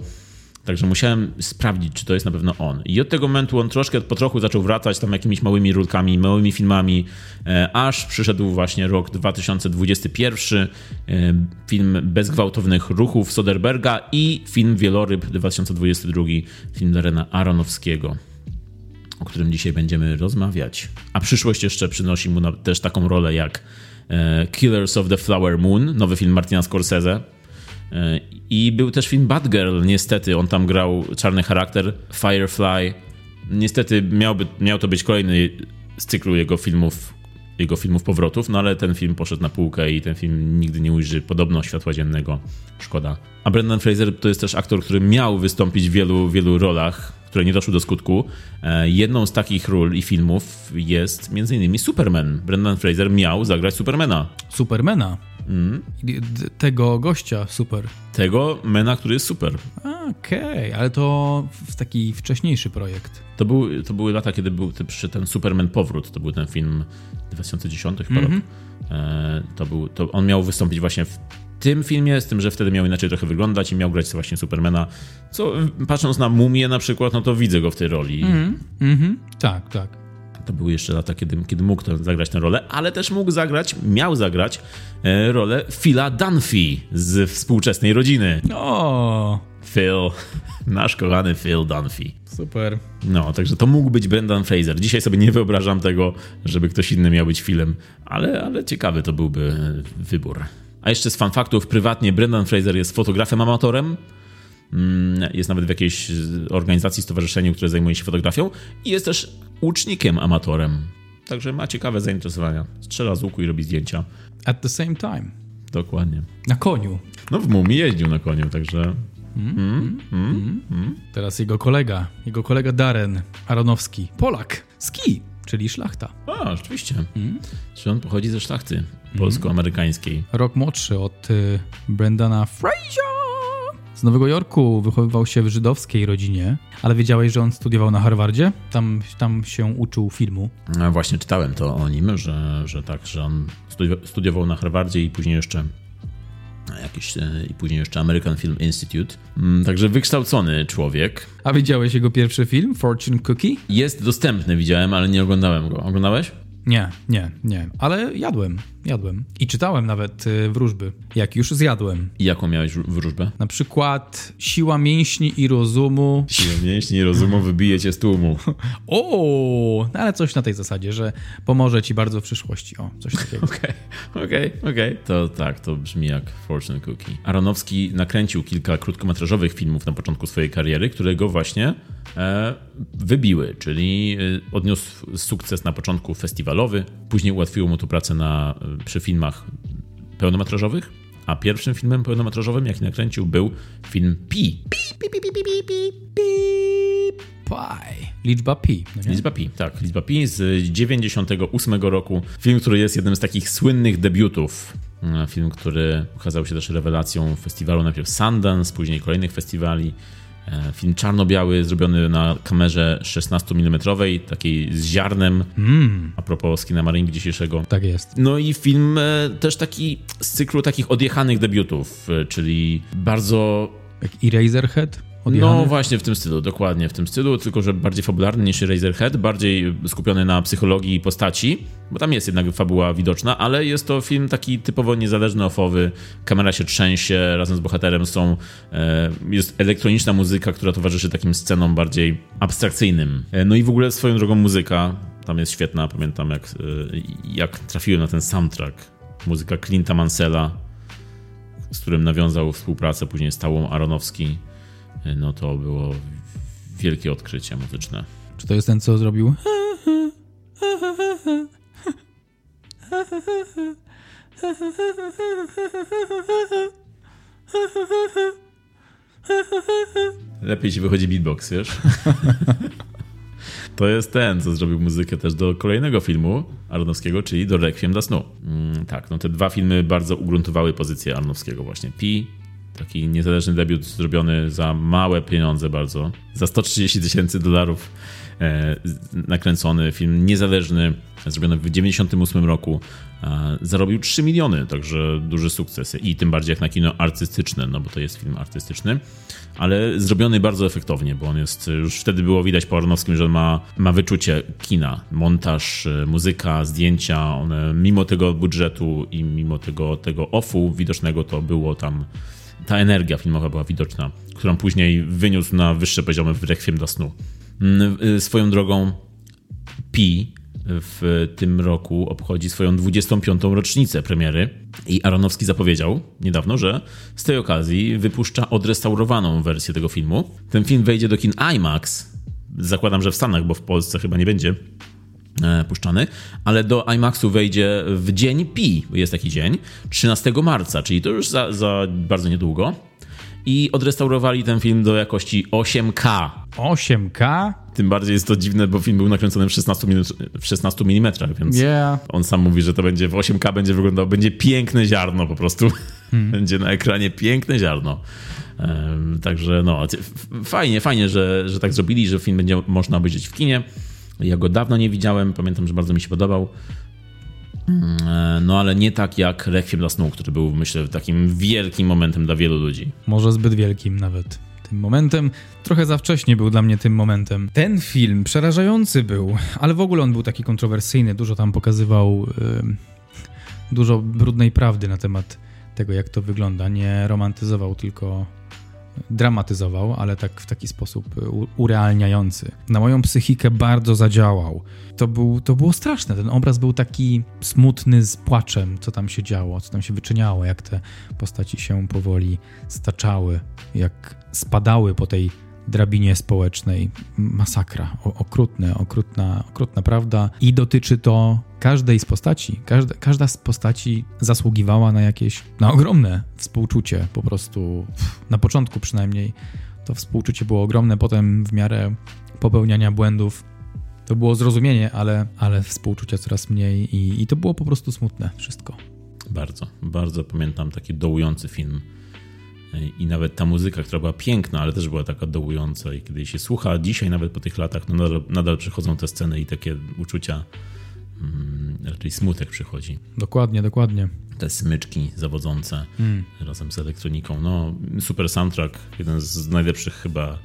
Także musiałem sprawdzić, czy to jest na pewno on. I od tego momentu on troszkę po trochu zaczął wracać tam jakimiś małymi rulkami, małymi filmami, e, aż przyszedł właśnie rok 2021, e, film Bez gwałtownych ruchów Soderberga i film Wieloryb 2022, film Darena Aronowskiego. o którym dzisiaj będziemy rozmawiać. A przyszłość jeszcze przynosi mu też taką rolę jak e, Killers of the Flower Moon, nowy film Martina Scorsese. I był też film Bad Girl, niestety, on tam grał czarny charakter, Firefly. Niestety miałby, miał to być kolejny z cyklu jego filmów, jego filmów powrotów, no ale ten film poszedł na półkę i ten film nigdy nie ujrzy podobno światła dziennego. Szkoda. A Brendan Fraser to jest też aktor, który miał wystąpić w wielu, wielu rolach, które nie doszły do skutku. E, Jedną z takich ról i filmów jest m.in. Superman. Brendan Fraser miał zagrać Supermana. Supermana. D- Tego gościa, super. Tego mena, który jest super. Okej, ale to taki wcześniejszy projekt. To, był, to były lata, kiedy był przyszedł ten Superman Powrót. To był ten film 2010 chyba rok. E, To był, to on miał wystąpić właśnie w tym filmie, z tym, że wtedy miał inaczej trochę wyglądać i miał grać właśnie Supermana. Co patrząc na Mumię na przykład, no to widzę go w tej roli. Mhm. Tak, tak. To były jeszcze lata, kiedy, kiedy mógł to zagrać tę rolę, ale też mógł zagrać, miał zagrać e, rolę Phila Dunphy z współczesnej rodziny. O, Phil, nasz kochany Phil Dunphy. super. No, także to mógł być Brendan Fraser. Dzisiaj sobie nie wyobrażam tego, żeby ktoś inny miał być Philem, ale, ale ciekawy to byłby e, wybór. A jeszcze z fanfaktów, prywatnie Brendan Fraser jest fotografem amatorem. Mm, Jest nawet w jakiejś organizacji, stowarzyszeniu, które zajmuje się fotografią i jest też łucznikiem amatorem. Także ma ciekawe zainteresowania. Strzela z łuku i robi zdjęcia. At the same time. Dokładnie. Na koniu. No w Mumii jeździł na koniu, także Teraz jego kolega, jego kolega Darren Aronowski. Polak. Ski, czyli szlachta. A, rzeczywiście. Czy on pochodzi ze szlachty polsko-amerykańskiej? Rok młodszy od y, Brendana Fraser. Z Nowego Jorku wychowywał się w żydowskiej rodzinie, ale wiedziałeś, że on studiował na Harvardzie? Tam, tam się uczył filmu. A właśnie czytałem to o nim, że, że tak, że on studi- studiował na Harvardzie i później jeszcze jakiś, e, i później jeszcze American Film Institute. Mm, Także wykształcony człowiek. A widziałeś jego pierwszy film, Fortune Cookie? Jest dostępny, widziałem, ale nie oglądałem go. Oglądałeś? Nie, nie, nie. Ale jadłem, jadłem. I czytałem nawet y, wróżby, jak już zjadłem. I jaką miałeś wró- wróżbę? Na przykład siła mięśni i rozumu. Siłę mięśni i rozumu wybije cię z tłumu. O, no ale coś na tej zasadzie, że pomoże ci bardzo w przyszłości. O, coś takiego. Okej, okej, okej. To tak, to brzmi jak Fortune Cookie. Aronowski nakręcił kilka krótkometrażowych filmów na początku swojej kariery, które go właśnie e, wybiły, czyli e, odniósł sukces na początku festiwalowy, później ułatwiło mu to pracę na, e, przy filmach pełnometrażowych, a pierwszym filmem pełnometrażowym, jaki nakręcił, był film Pi. Pi, pi, pi, pi, pi, pi, pi, pi. Pi. Liczba pi. No? Liczba Pi, tak, Liczba Pi z 98 roku. Film, który jest jednym z takich słynnych debiutów. E, Film, który okazał się też rewelacją festiwalu najpierw Sundance, później kolejnych festiwali. E, Film czarno-biały, zrobiony na kamerze 16 mm, takiej z ziarnem, a propos Skinamaringi dzisiejszego. Tak jest. No i film e, też taki z cyklu takich odjechanych debiutów, e, czyli bardzo Jak Eraserhead? No Odjechany? właśnie w tym stylu, dokładnie w tym stylu, tylko że bardziej fabularny niż Razorhead, bardziej skupiony na psychologii postaci, bo tam jest jednak fabuła widoczna, ale jest to film taki typowo niezależny, ofowy, kamera się trzęsie, razem z bohaterem są, e, jest elektroniczna muzyka, która towarzyszy takim scenom bardziej abstrakcyjnym. E, no i w ogóle swoją drogą muzyka, tam jest świetna, pamiętam jak, e, jak trafiłem na ten soundtrack, muzyka Clint'a Mansella, z którym nawiązał współpracę później z Tałą Aronowski, no to było wielkie odkrycie muzyczne. Czy to jest ten, co zrobił? Lepiej ci wychodzi beatbox, wiesz? To jest ten, co zrobił muzykę też do kolejnego filmu Aronowskiego, czyli do Requiem dla snu. Mm, tak, no te dwa filmy bardzo ugruntowały pozycję Aronowskiego właśnie. Pi, taki niezależny debiut zrobiony za małe pieniądze bardzo, za 130 tysięcy dolarów e, nakręcony film niezależny, zrobiony w 98 roku, zarobił 3 miliony, także duży sukces. I tym bardziej jak na kino artystyczne, no bo to jest film artystyczny, ale zrobiony bardzo efektownie, bo on jest, już wtedy było widać po Aronowskim, że ma, ma wyczucie kina, montaż, e, muzyka, zdjęcia, one mimo tego budżetu i mimo tego, tego offu widocznego to było tam ta energia filmowa była widoczna, którą później wyniósł na wyższe poziomy w Rekwiem dla snu. Mm, y, Swoją drogą Pi w tym roku obchodzi swoją 25. rocznicę premiery i Aronowski zapowiedział niedawno, że z tej okazji wypuszcza odrestaurowaną wersję tego filmu. Ten film wejdzie do kin IMAX. Zakładam, że w Stanach, bo w Polsce chyba nie będzie puszczany, ale do IMAXu wejdzie w dzień Pi, jest taki dzień, 13 marca, czyli to już za, za bardzo niedługo. I odrestaurowali ten film do jakości 8K. 8K? Tym bardziej jest to dziwne, bo film był nakręcony w 16, min w 16 mm, więc Yeah. on sam mówi, że to będzie w 8K będzie wyglądał, będzie piękne ziarno po prostu. będzie na ekranie piękne ziarno. Em, także no, fajnie, fajnie, że, że tak zrobili, że film będzie można obejrzeć w kinie. Ja go dawno nie widziałem, pamiętam, że bardzo mi się podobał. Mm, e, No ale nie tak jak Requiem dla snu, który był myślę takim wielkim momentem dla wielu ludzi. Może zbyt wielkim nawet. Tym momentem trochę za wcześnie był dla mnie tym momentem. Ten film przerażający był, ale w ogóle on był taki kontrowersyjny, dużo tam pokazywał ym, dużo brudnej prawdy na temat tego, jak to wygląda. Nie romantyzował, tylko dramatyzował, ale tak w taki sposób y, urealniający. Na moją psychikę bardzo zadziałał. To, był, to było straszne. Ten obraz był taki smutny z płaczem, co tam się działo, co tam się wyczyniało, jak te postaci się powoli staczały, jak spadały po tej drabinie społecznej. Masakra. O, okrutne, okrutna, okrutna prawda. I dotyczy to każdej z postaci. Każda, każda z postaci zasługiwała na jakieś, na ogromne współczucie. Po prostu na początku przynajmniej to współczucie było ogromne, potem w miarę popełniania błędów to było zrozumienie, ale, ale współczucia coraz mniej i, i to było po prostu smutne wszystko. Bardzo, bardzo pamiętam taki dołujący film. I nawet ta muzyka, która była piękna, ale też była taka dołująca. I kiedy się słucha dzisiaj, nawet po tych latach, no nadal, nadal przychodzą te sceny i takie uczucia, mm, raczej smutek przychodzi. Dokładnie, dokładnie. Te smyczki zawodzące razem z elektroniką. No, super soundtrack, jeden z najlepszych chyba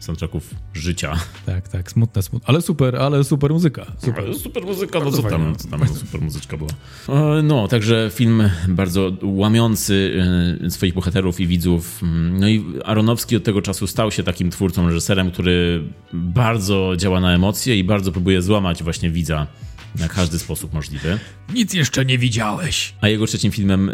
soundtracków życia. Tak, tak, smutne, smutne. Ale super, ale super muzyka. Super. Ale super muzyka, no Bardzo co tam, co tam super muzyczka była. E, No, także film bardzo łamiący e, swoich bohaterów i widzów. No i Aronowski od tego czasu stał się takim twórcą, reżyserem, który bardzo działa na emocje i bardzo próbuje złamać właśnie widza na każdy sposób możliwy. Nic jeszcze nie widziałeś. A jego trzecim filmem e,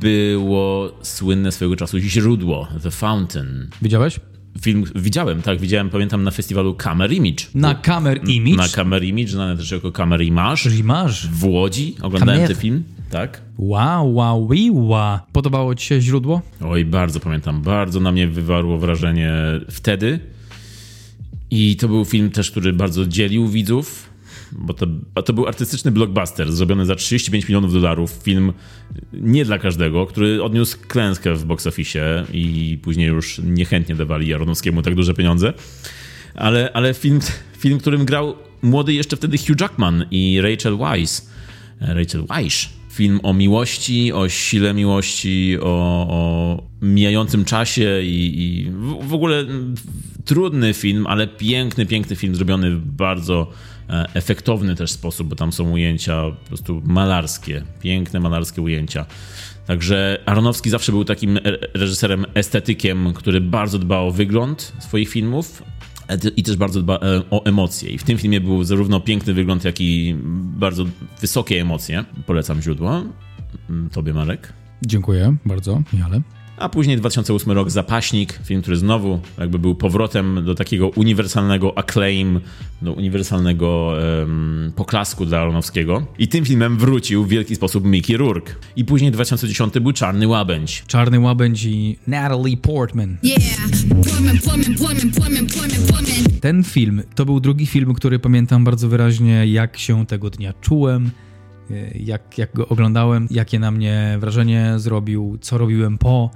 było słynne swojego czasu Źródło, The Fountain. Widziałeś? Film widziałem, tak, widziałem, pamiętam na festiwalu Camera Image. Na Camera Image? Na Camera Image, znane też jako Camera Image. Rimaż. w Łodzi. Oglądałem Kamer. ten film. Tak. Wow, wow, wow. Podobało ci się źródło? Oj, bardzo pamiętam. Bardzo na mnie wywarło wrażenie wtedy. I to był film też, który bardzo dzielił widzów, bo to, a to był artystyczny blockbuster zrobiony za 35 milionów dolarów. Film nie dla każdego, który odniósł klęskę w box office i później już niechętnie dawali Jaronowskiemu tak duże pieniądze. Ale, ale film, film, którym grał młody jeszcze wtedy Hugh Jackman i Rachel Weisz. Rachel Weisz. Film o miłości, o sile miłości, o, o mijającym czasie i, i w, w ogóle trudny film, ale piękny, piękny film, zrobiony bardzo efektowny też sposób, bo tam są ujęcia po prostu malarskie, piękne malarskie ujęcia. Także Aronowski zawsze był takim re- reżyserem estetykiem, który bardzo dba o wygląd swoich filmów e, i też bardzo dba e, o emocje. I w tym filmie był zarówno piękny wygląd, jak i bardzo wysokie emocje. Polecam źródło. Mm, Tobie, Marek. Dziękuję bardzo, Michale. A później 2008 rok Zapaśnik, film, który znowu jakby był powrotem do takiego uniwersalnego acclaim, do uniwersalnego em, poklasku dla Aronowskiego. I tym filmem wrócił w wielki sposób Mickey Rourke. I później 2010 był Czarny Łabędź. Czarny Łabędź i Natalie Portman. Yeah. Ten film to był drugi film, który pamiętam bardzo wyraźnie, jak się tego dnia czułem, y, jak, jak go oglądałem, jakie na mnie wrażenie zrobił, co robiłem po.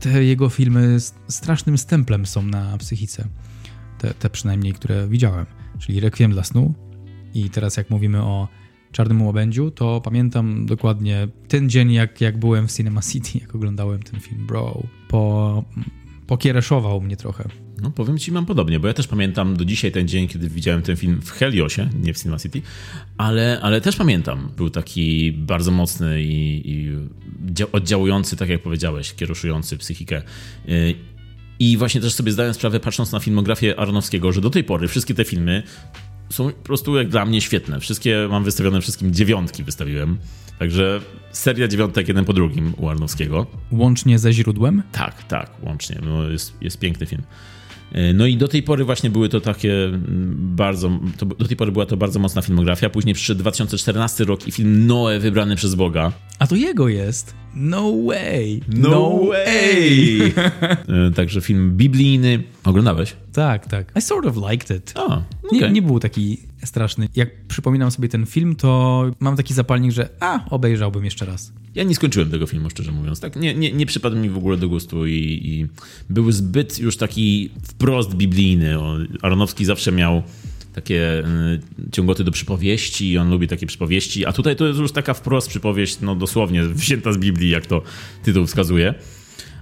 Te jego filmy strasznym stemplem są na psychice. Te, te przynajmniej, które widziałem. Czyli Requiem dla snu. I teraz jak mówimy o Czarnym Łabędziu, to pamiętam dokładnie ten dzień, jak, jak byłem w Cinema City, jak oglądałem ten film, bro. Po, pokiereszował mnie trochę. No powiem ci, mam podobnie, bo ja też pamiętam do dzisiaj ten dzień, kiedy widziałem ten film w Heliosie, nie w Cinema City, ale, ale też pamiętam. Był taki bardzo mocny i, i dzia- oddziałujący, tak jak powiedziałeś, kieruszujący psychikę. Y, I właśnie też sobie zdałem sprawę, patrząc na filmografię Aronowskiego, że do tej pory wszystkie te filmy są po prostu jak dla mnie świetne. Wszystkie mam wystawione, wszystkim dziewiątki wystawiłem. Także seria dziewiątek jeden po drugim u Arnowskiego. Łącznie ze źródłem. Tak, tak, łącznie. No jest, jest piękny film. E, No i do tej pory właśnie były to takie bardzo, to, do tej pory była to bardzo mocna filmografia. Później przyszedł 2014 rok i film Noe wybrany przez Boga. A to jego jest. No way. E, Także film biblijny. Oglądałeś? tak, tak. I sort of liked it. A, okej. Nie, nie był taki straszny. Jak przypominam sobie ten film, to mam taki zapalnik, że a, obejrzałbym jeszcze raz. Ja nie skończyłem tego filmu, szczerze mówiąc. Tak, nie, nie, nie przypadł mi w ogóle do gustu i, i był zbyt już taki wprost biblijny. Aronowski zawsze miał takie y, ciągoty do przypowieści i on lubi takie przypowieści, a tutaj to jest już taka wprost przypowieść, no dosłownie wzięta z Biblii, jak to tytuł wskazuje.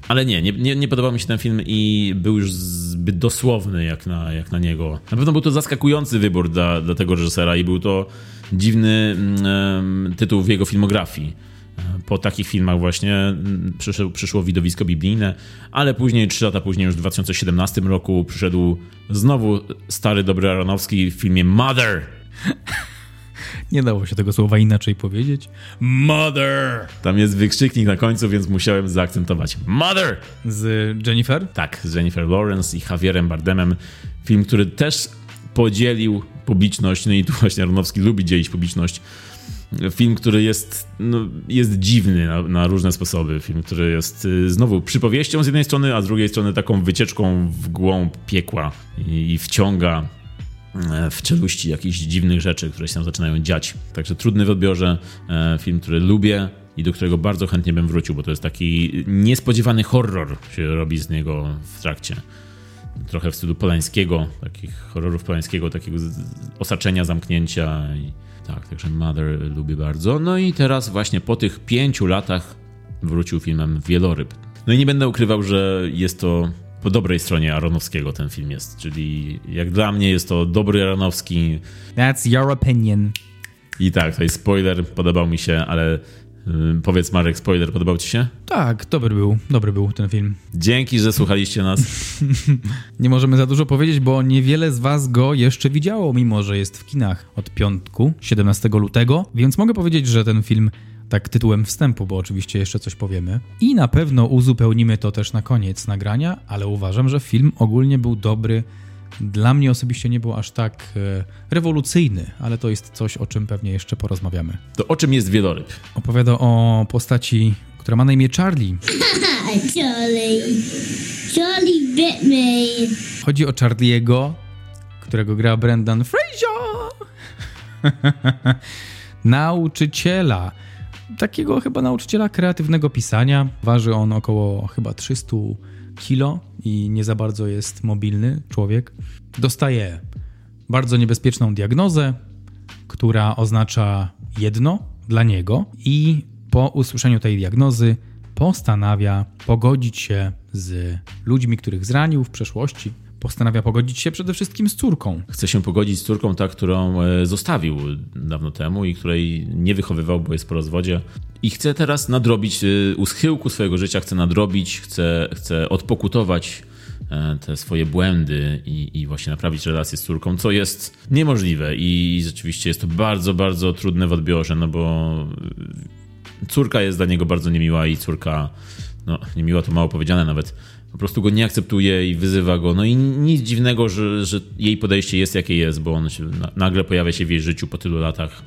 Ale nie, nie, nie, podobał mi się ten film i był już zbyt dosłowny jak na, jak na niego. Na pewno był to zaskakujący wybór dla, dla tego reżysera i był to dziwny mm, tytuł w jego filmografii. Po takich filmach właśnie mm, przyszło, przyszło widowisko biblijne, ale później, trzy lata później, już w 2017 roku przyszedł znowu stary, dobry Aronowski w filmie Mother. Nie dało się tego słowa inaczej powiedzieć. Mother! Tam jest wykrzyknik na końcu, więc musiałem zaakcentować. Mother! Z Jennifer? Tak, z Jennifer Lawrence i Javierem Bardemem. Film, który też podzielił publiczność, no i tu właśnie Aronowski lubi dzielić publiczność. Film, który jest, no, jest dziwny na, na różne sposoby. Film, który jest y, znowu przypowieścią z jednej strony, a z drugiej strony taką wycieczką w głąb piekła i, i wciąga w czeluści jakichś dziwnych rzeczy, które się tam zaczynają dziać. Także trudny w odbiorze, e, film, który lubię i do którego bardzo chętnie bym wrócił, bo to jest taki niespodziewany horror się robi z niego w trakcie. Trochę w stylu Polańskiego, takich horrorów Polańskiego, takiego osaczenia, zamknięcia. I, tak, także Mother lubię bardzo. No i teraz właśnie po tych pięciu latach wrócił filmem Wieloryb. No i nie będę ukrywał, że jest to po dobrej stronie Aronowskiego ten film jest, czyli jak dla mnie jest to dobry Aronowski, That's your opinion. i tak, to jest spoiler, podobał mi się, ale y, powiedz Marek, spoiler, podobał ci się? Tak, dobry był, dobry był ten film. Dzięki, że słuchaliście nas. Nie możemy za dużo powiedzieć, bo niewiele z was go jeszcze widziało, mimo że jest w kinach od piątku, 17 lutego, więc mogę powiedzieć, że ten film tak tytułem wstępu, bo oczywiście jeszcze coś powiemy. I na pewno uzupełnimy to też na koniec nagrania, ale uważam, że film ogólnie był dobry. Dla mnie osobiście nie był aż tak e, rewolucyjny, ale to jest coś, o czym pewnie jeszcze porozmawiamy. To o czym jest Wieloryb? Opowiada o postaci, która ma na imię Charlie. Charlie. Charlie bit me. Chodzi o Charlie'ego, którego gra Brendan Fraser. Nauczyciela. Takiego chyba nauczyciela kreatywnego pisania. Waży on około chyba 300 kilo i nie za bardzo jest mobilny człowiek. Dostaje bardzo niebezpieczną diagnozę, która oznacza jedno dla niego i po usłyszeniu tej diagnozy postanawia pogodzić się z ludźmi, których zranił w przeszłości. Postanawia pogodzić się przede wszystkim z córką. Chce się pogodzić z córką, ta, którą e, zostawił dawno temu i której nie wychowywał, bo jest po rozwodzie. I chce teraz nadrobić, e, u schyłku swojego życia chce nadrobić, chce, chce odpokutować e, te swoje błędy i, i właśnie naprawić relację z córką, co jest niemożliwe i rzeczywiście jest to bardzo, bardzo trudne w odbiorze, no bo córka jest dla niego bardzo niemiła i córka, no niemiła to mało powiedziane nawet, po prostu go nie akceptuje i wyzywa go. No i nic dziwnego, że, że jej podejście jest jakie jest, bo on się na, nagle pojawia się w jej życiu po tylu latach.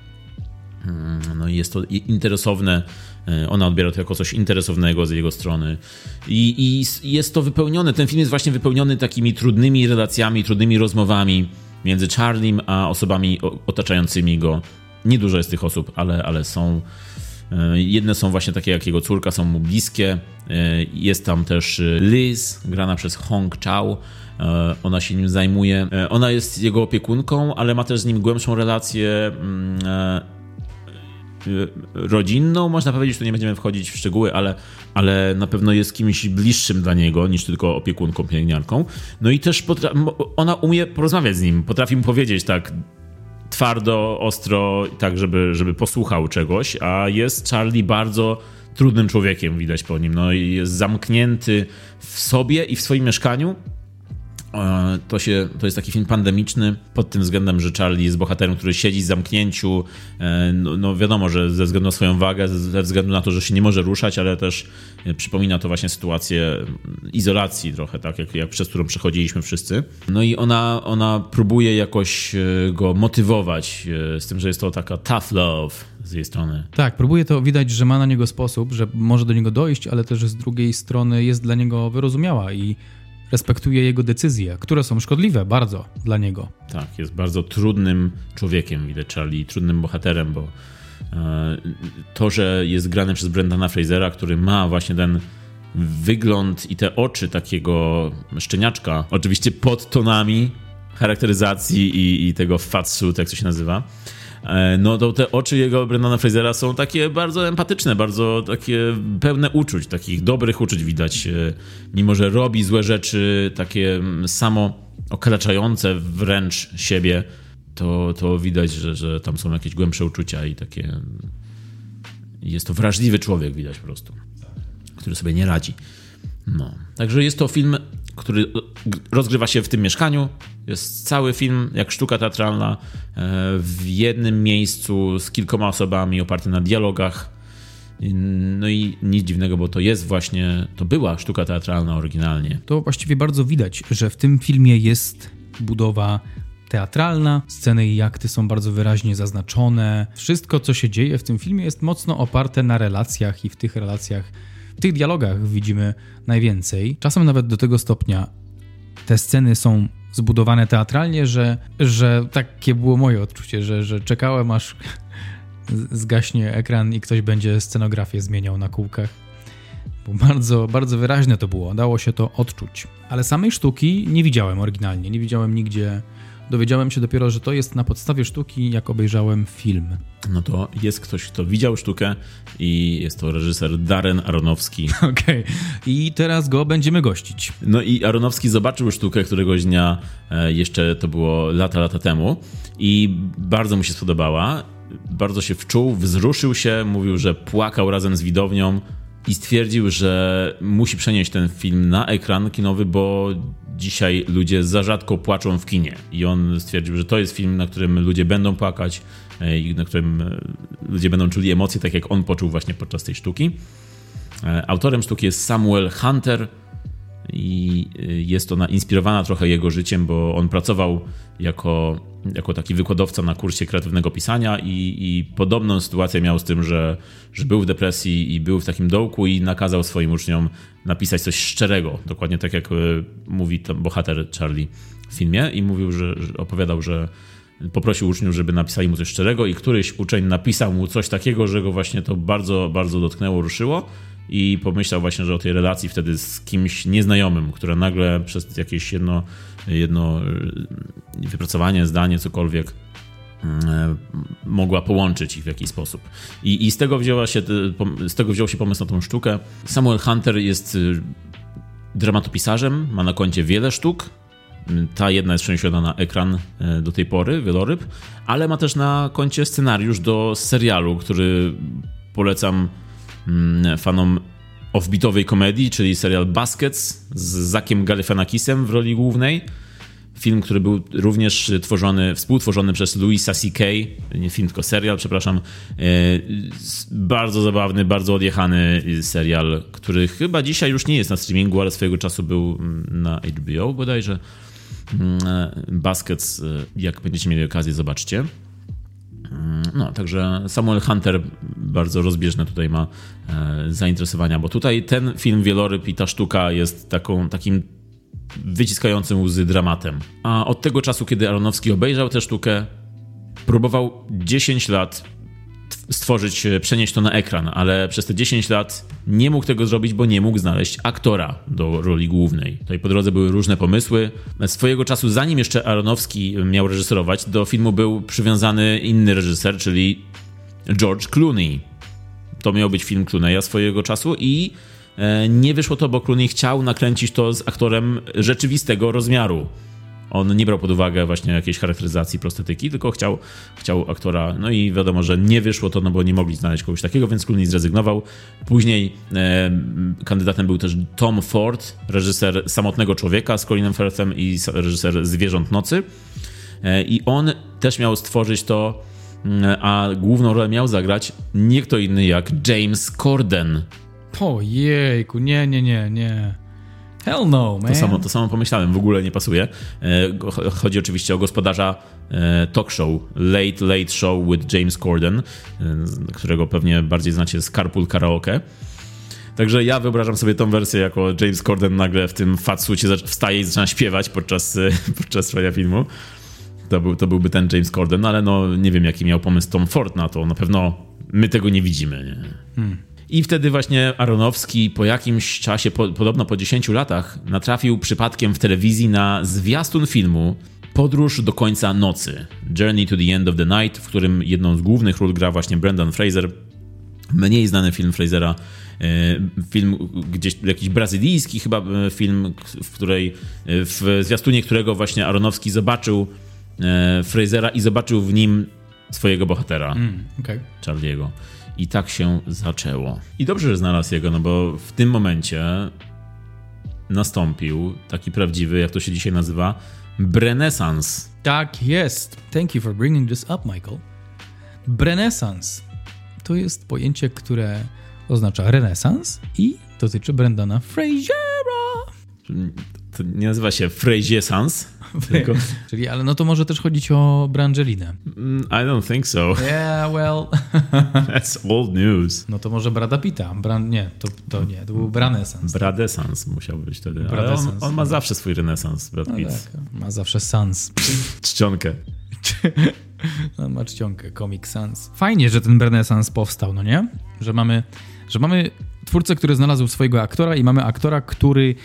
Mm, No i jest to interesowne. e, Ona odbiera to jako coś interesownego z jego strony. I, I jest to wypełnione. Ten film jest właśnie wypełniony takimi trudnymi relacjami, trudnymi rozmowami między Charliem a osobami otaczającymi go. Niedużo jest tych osób, ale, ale są. E, Jedne są właśnie takie jak jego córka, są mu bliskie. E, Jest tam też e, Liz, grana przez Hong Chao. Ona się nim zajmuje. Ona jest jego opiekunką, ale ma też z nim głębszą relację mm, rodzinną, można powiedzieć, tu nie będziemy wchodzić w szczegóły, ale, ale na pewno jest kimś bliższym dla niego niż tylko opiekunką, pielęgniarką. No i też ona umie porozmawiać z nim, potrafi mu powiedzieć tak twardo, ostro, tak żeby, żeby posłuchał czegoś, a jest Charlie bardzo trudnym człowiekiem, widać po nim. No jest zamknięty w sobie i w swoim mieszkaniu To, się, to jest taki film pandemiczny pod tym względem, że Charlie jest bohaterem, który siedzi w zamknięciu. E, No, no wiadomo, że ze względu na swoją wagę, ze względu na to, że się nie może ruszać, ale też e, przypomina to właśnie sytuację izolacji trochę, tak jak, jak przez którą przechodziliśmy wszyscy. No i ona, ona próbuje jakoś e, go motywować, z tym, że jest to taka tough love z jej strony. Tak, próbuje to widać, że ma na niego sposób, że może do niego dojść, ale też z drugiej strony jest dla niego wyrozumiała i respektuje jego decyzje, które są szkodliwe bardzo dla niego. Tak, jest bardzo trudnym człowiekiem, widać Charlie, trudnym bohaterem, bo e, to, że jest grany przez Brendana Frasera, który ma właśnie ten wygląd i te oczy takiego szczeniaczka, oczywiście pod tonami charakteryzacji i, i tego fatsuit, jak to się nazywa, no to te oczy jego Brendana Frasera są takie bardzo empatyczne, bardzo takie pełne uczuć, takich dobrych uczuć widać, e, mimo że robi złe rzeczy, takie mm, samo okaleczające wręcz siebie, to, to widać, że, że tam są jakieś głębsze uczucia i takie... Jest to wrażliwy człowiek, widać po prostu, który sobie nie radzi. No. Także jest to film, który rozgrywa się w tym mieszkaniu. Jest cały film jak sztuka teatralna e, w jednym miejscu z kilkoma osobami, oparty na dialogach. No i nic dziwnego, bo to jest właśnie, to była sztuka teatralna oryginalnie. To właściwie bardzo widać, że w tym filmie jest budowa teatralna, sceny i akty są bardzo wyraźnie zaznaczone. Wszystko, co się dzieje w tym filmie, jest mocno oparte na relacjach i w tych relacjach, w tych dialogach widzimy najwięcej. Czasem nawet do tego stopnia te sceny są zbudowane teatralnie, że, że takie było moje odczucie, że, że czekałem aż zgaśnie ekran i ktoś będzie scenografię zmieniał na kółkach. Bo bardzo, bardzo wyraźne to było, dało się to odczuć. Ale samej sztuki nie widziałem oryginalnie, nie widziałem nigdzie. Dowiedziałem się dopiero, że to jest na podstawie sztuki, jak obejrzałem film. No to jest ktoś, kto widział sztukę i jest to reżyser Darren Aronofsky. Okej, i teraz go będziemy gościć. No i Aronofsky zobaczył sztukę któregoś dnia, e, jeszcze to było lata, lata temu i bardzo mu się spodobała. Bardzo się wczuł, wzruszył się, mówił, że płakał razem z widownią i stwierdził, że musi przenieść ten film na ekran kinowy, bo dzisiaj ludzie za rzadko płaczą w kinie. I on stwierdził, że to jest film, na którym ludzie będą płakać e, i na którym e, ludzie będą czuli emocje, tak jak on poczuł właśnie podczas tej sztuki. E, Autorem sztuki jest Samuel Hunter i y, jest ona inspirowana trochę jego życiem, bo on pracował jako, jako taki wykładowca na kursie kreatywnego pisania i, i podobną sytuację miał z tym, że, że był w depresji i był w takim dołku i nakazał swoim uczniom napisać coś szczerego, dokładnie tak jak y, mówi bohater Charlie w filmie i mówił, że, że opowiadał, że poprosił uczniów, żeby napisali mu coś szczerego i któryś uczeń napisał mu coś takiego, że go właśnie to bardzo, bardzo dotknęło, ruszyło i pomyślał właśnie, że o tej relacji wtedy z kimś nieznajomym, która nagle przez jakieś jedno, jedno y, wypracowanie, zdanie, cokolwiek y, mogła połączyć ich w jakiś sposób. I, i z, tego wzięła się, pom- z tego wziął się pomysł na tą sztukę. Samuel Hunter jest dramatopisarzem, ma na koncie wiele sztuk. Ta jedna jest przeniesiona na ekran e, do tej pory, wieloryb, ale ma też na koncie scenariusz do serialu, który polecam fanom offbeatowej komedii, czyli serial Baskets z Zakiem Galifianakisem w roli głównej. Film, który był również tworzony, współtworzony przez Louisa C.K., nie film, tylko serial, przepraszam. E, Bardzo zabawny, bardzo odjechany serial, który chyba dzisiaj już nie jest na streamingu, ale swojego czasu był mm, na HBO bodajże. Mm, e, Baskets, e, jak będziecie mieli okazję, zobaczcie. Mm, No, także Samuel Hunter bardzo rozbieżne tutaj ma e, zainteresowania, bo tutaj ten film Wieloryb i ta sztuka jest taką, takim wyciskającym łzy dramatem. A od tego czasu, kiedy Aronowski obejrzał tę sztukę, próbował 10 lat stworzyć, e, przenieść to na ekran, ale przez te 10 lat nie mógł tego zrobić, bo nie mógł znaleźć aktora do roli głównej. Tutaj po drodze były różne pomysły. Swojego czasu, zanim jeszcze Aronowski miał reżyserować, do filmu był przywiązany inny reżyser, czyli George Clooney. To miał być film Clooney'a swojego czasu i e, nie wyszło to, bo Clooney chciał nakręcić to z aktorem rzeczywistego rozmiaru. On nie brał pod uwagę właśnie jakiejś charakteryzacji prostetyki, tylko chciał, chciał aktora. No i wiadomo, że nie wyszło to, no bo nie mogli znaleźć kogoś takiego, więc Clooney zrezygnował. Później e, kandydatem był też Tom Ford, reżyser Samotnego Człowieka z Colinem Firthem i reżyser Zwierząt Nocy. E, I on też miał stworzyć to, mm, a główną rolę miał zagrać nie kto inny jak James Corden. Ojejku, nie, nie, nie, nie. Hell no, man. To samo, to samo pomyślałem, w ogóle nie pasuje. E, Chodzi oczywiście o gospodarza e, talk show Late Late Show with James Corden, e, którego pewnie bardziej znacie z Carpool Karaoke. Także ja wyobrażam sobie tą wersję, jako James Corden nagle w tym fatsucie wstaje i zaczyna śpiewać podczas, podczas trwania filmu. To, był, to byłby ten James Corden, ale no nie wiem, jaki miał pomysł Tom Ford na to. Na pewno my tego nie widzimy. Nie? I wtedy właśnie Aronowski po jakimś czasie, po, podobno po 10 latach, natrafił przypadkiem w telewizji na zwiastun filmu Podróż do końca nocy. Journey to the End of the Night, w którym jedną z głównych ról gra właśnie Brendan Fraser. Mniej znany film Frasera, e, film gdzieś jakiś brazylijski chyba e, film, w której e, w zwiastunie którego właśnie Aronowski zobaczył Frasera i zobaczył w nim swojego bohatera. Okej. Charlie'ego. I tak się zaczęło. I dobrze, że znalazł jego, no bo w tym momencie nastąpił taki prawdziwy, jak to się dzisiaj nazywa, brenesans. Tak jest. Thank you for bringing this up, Michael. Renesans to jest pojęcie, które oznacza renesans i dotyczy Brendana Frasera. To nie nazywa się Frasiesans, tylko Czyli, ale no to może też chodzić o Brangelinę. Mm, I don't think so. Yeah, well. That's old news. No to może Brada Pitta. Bran... Nie, to, to nie, to był Branesans. Bradesans musiał być wtedy. Ale on, Bradesans, on ma no. zawsze swój renesans, Brad Pitt. Tak, ma zawsze sans. Czcionkę. On ma czcionkę, Comic Sans. Fajnie, że ten Renesans powstał, no nie? Że mamy, że mamy twórcę, który znalazł swojego aktora i mamy aktora, który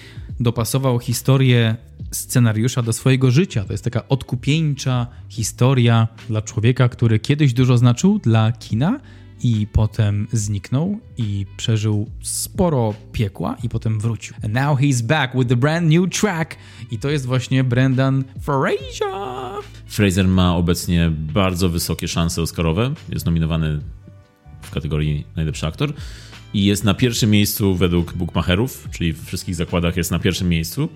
dopasował historię scenariusza do swojego życia. To jest taka odkupieńcza historia dla człowieka, który kiedyś dużo znaczył dla kina i potem zniknął i przeżył sporo piekła i potem wrócił. And now he's back with the brand new track i to jest właśnie Brendan Fraser. Fraser ma obecnie bardzo wysokie szanse Oscarowe. Jest nominowany w kategorii najlepszy aktor i jest na pierwszym miejscu według bookmacherów, czyli w wszystkich zakładach jest na pierwszym miejscu.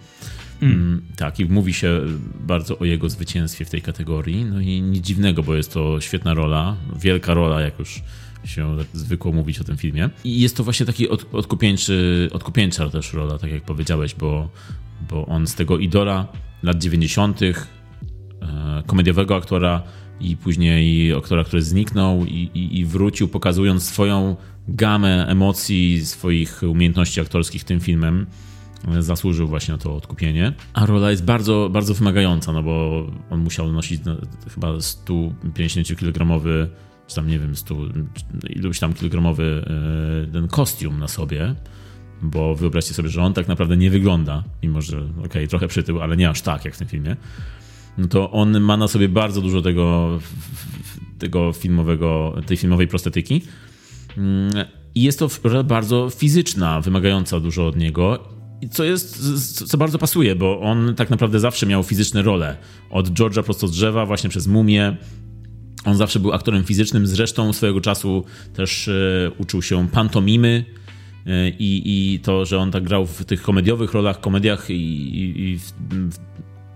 Mm, tak, i mówi się bardzo o jego zwycięstwie w tej kategorii. No i nic dziwnego, bo jest to świetna rola, wielka rola, jak już się zwykło mówić o tym filmie. I jest to właśnie taki od, odkupieńczy, odkupieńcza też rola, tak jak powiedziałeś, bo, bo on z tego idola lat 90 e, komediowego aktora i później aktora, który zniknął i, i, i wrócił, pokazując swoją gamę emocji, swoich umiejętności aktorskich tym filmem. Zasłużył właśnie na to odkupienie. A rola jest bardzo, bardzo wymagająca, no bo on musiał nosić no, chyba 150-kilogramowy, czy tam nie wiem, 100, iluś tam kilogramowy e, ten kostium na sobie bo wyobraźcie sobie, że on tak naprawdę nie wygląda, mimo że okej, trochę przytył, ale nie aż tak jak w tym filmie, no to on ma na sobie bardzo dużo tego, tego filmowego, tej filmowej prostetyki. Mm, I jest to bardzo fizyczna, wymagająca dużo od niego. Co jest, co bardzo pasuje, bo on tak naprawdę zawsze miał fizyczne role. Od George'a prosto z drzewa, właśnie przez Mumię, on zawsze był aktorem fizycznym, zresztą swojego czasu też e, uczył się pantomimy e, i, i to, że on tak grał w tych komediowych rolach, komediach i, i, i w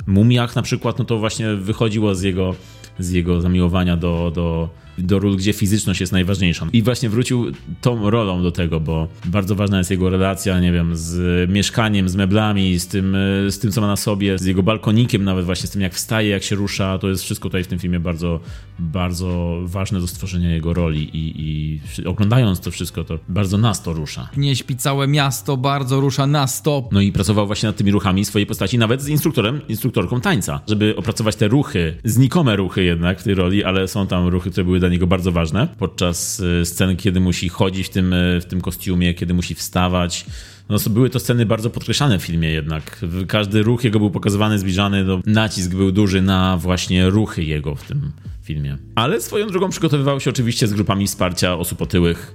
mumiach na przykład, no to właśnie wychodziło z jego, z jego zamiłowania do, do, do ról, gdzie fizyczność jest najważniejsza. I właśnie wrócił tą rolą do tego, bo bardzo ważna jest jego relacja, nie wiem, z mieszkaniem, z meblami, z tym, z tym co ma na sobie, z jego balkonikiem nawet właśnie, z tym jak wstaje, jak się rusza, to jest wszystko tutaj w tym filmie bardzo, bardzo ważne do stworzenia jego roli i, i oglądając to wszystko, to bardzo nas to rusza. Nie śpi całe miasto, bardzo rusza na stop. No i pracował właśnie nad tymi ruchami swojej postaci, nawet z instruktorem, instruktorką tańca, żeby opracować te ruchy, znikome ruchy jednak w tej roli, ale są tam ruchy, które były dla niego bardzo ważne podczas y, scen, kiedy musi chodzić w tym, y, w tym kostiumie, kiedy musi wstawać. No, były to sceny bardzo podkreślane w filmie jednak. Każdy ruch jego był pokazywany, zbliżany, no, nacisk był duży na właśnie ruchy jego w tym filmie. Ale swoją drogą przygotowywał się oczywiście z grupami wsparcia osób otyłych,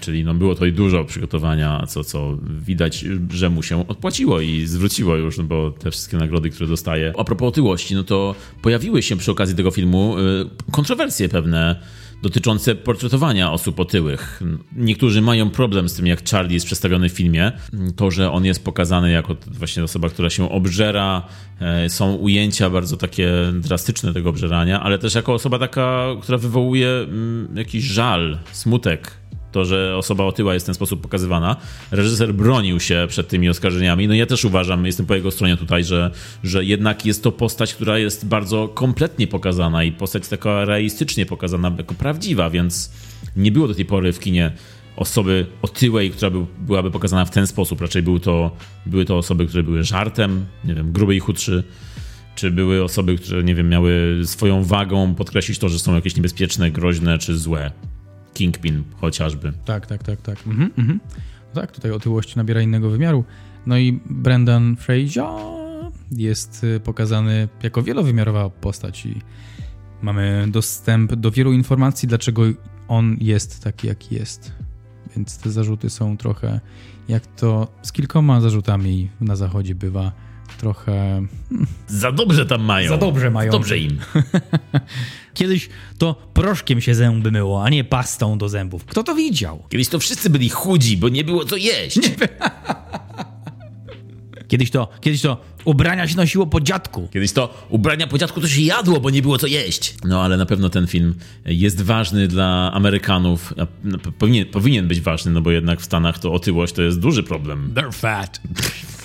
Czyli no było tutaj dużo przygotowania, co, co widać, że mu się odpłaciło i zwróciło już, no bo te wszystkie nagrody, które dostaje. A propos otyłości, no to pojawiły się przy okazji tego filmu y, kontrowersje pewne dotyczące portretowania osób otyłych. Niektórzy mają problem z tym, jak Charlie jest przedstawiony w filmie. To, że on jest pokazany jako właśnie osoba, która się obżera, e, są ujęcia bardzo takie drastyczne tego obżerania, ale też jako osoba taka, która wywołuje mm, jakiś żal, smutek to, że osoba otyła jest w ten sposób pokazywana. Reżyser bronił się przed tymi oskarżeniami. No ja też uważam, jestem po jego stronie tutaj, że, że jednak jest to postać, która jest bardzo kompletnie pokazana i postać taka realistycznie pokazana, jako prawdziwa, więc nie było do tej pory w kinie osoby otyłej, która by, byłaby pokazana w ten sposób. Raczej były to, były to osoby, które były żartem, nie wiem, gruby i chudszy czy były osoby, które, nie wiem, miały swoją wagą podkreślić to, że są jakieś niebezpieczne, groźne czy złe. Kingpin chociażby. Tak, tak, tak, tak. Mhm, mhm. No tak, tutaj otyłość nabiera innego wymiaru. No i Brendan Fraser jest y, pokazany jako wielowymiarowa postać i mamy dostęp do wielu informacji, dlaczego on jest taki, jaki jest. Więc te zarzuty są trochę, jak to z kilkoma zarzutami na zachodzie bywa, trochę Za dobrze tam mają. Za dobrze mają. Dobrze im. Kiedyś to proszkiem się zęby myło, a nie pastą do zębów. Kto to widział? Kiedyś to wszyscy byli chudzi, bo nie było co jeść. Kiedyś to, kiedyś to ubrania się nosiło po dziadku. Kiedyś to ubrania po dziadku to się jadło, bo nie było co jeść. No ale na pewno ten film jest ważny dla Amerykanów. A, no, Powinien, powinien być ważny, no bo jednak w Stanach to otyłość to jest duży problem. They're fat.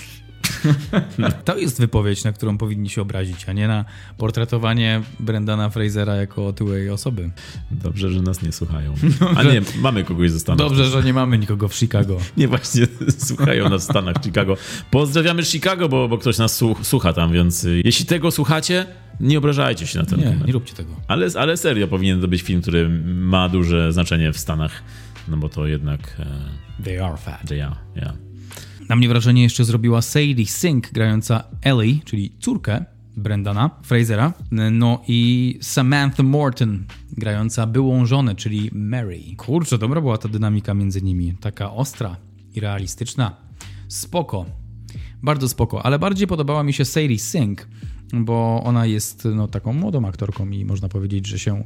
To jest wypowiedź, na którą powinni się obrazić, a nie na portretowanie Brendana Frasera jako otyłej osoby. Dobrze, że nas nie słuchają. A nie, mamy kogoś ze Stanów. Dobrze, że nie mamy nikogo w Chicago. Nie, właśnie słuchają nas w Stanach, Chicago. Pozdrawiamy Chicago, bo, bo ktoś nas słu- słucha tam, więc y, jeśli tego słuchacie, nie obrażajcie się na ten Nie, komentarz. nie róbcie tego. Ale, ale serio, powinien to być film, który ma duże znaczenie w Stanach, no bo to jednak... E, They are fat. ja, ja. Na mnie wrażenie jeszcze zrobiła Sadie Sink grająca Ellie, czyli córkę Brendana Frasera, no i Samantha Morton grająca byłą żonę, czyli Mary. Kurczę, dobra była ta dynamika między nimi, taka ostra i realistyczna. Spoko, bardzo spoko, ale bardziej podobała mi się Sadie Sink, bo ona jest no, taką młodą aktorką i można powiedzieć, że się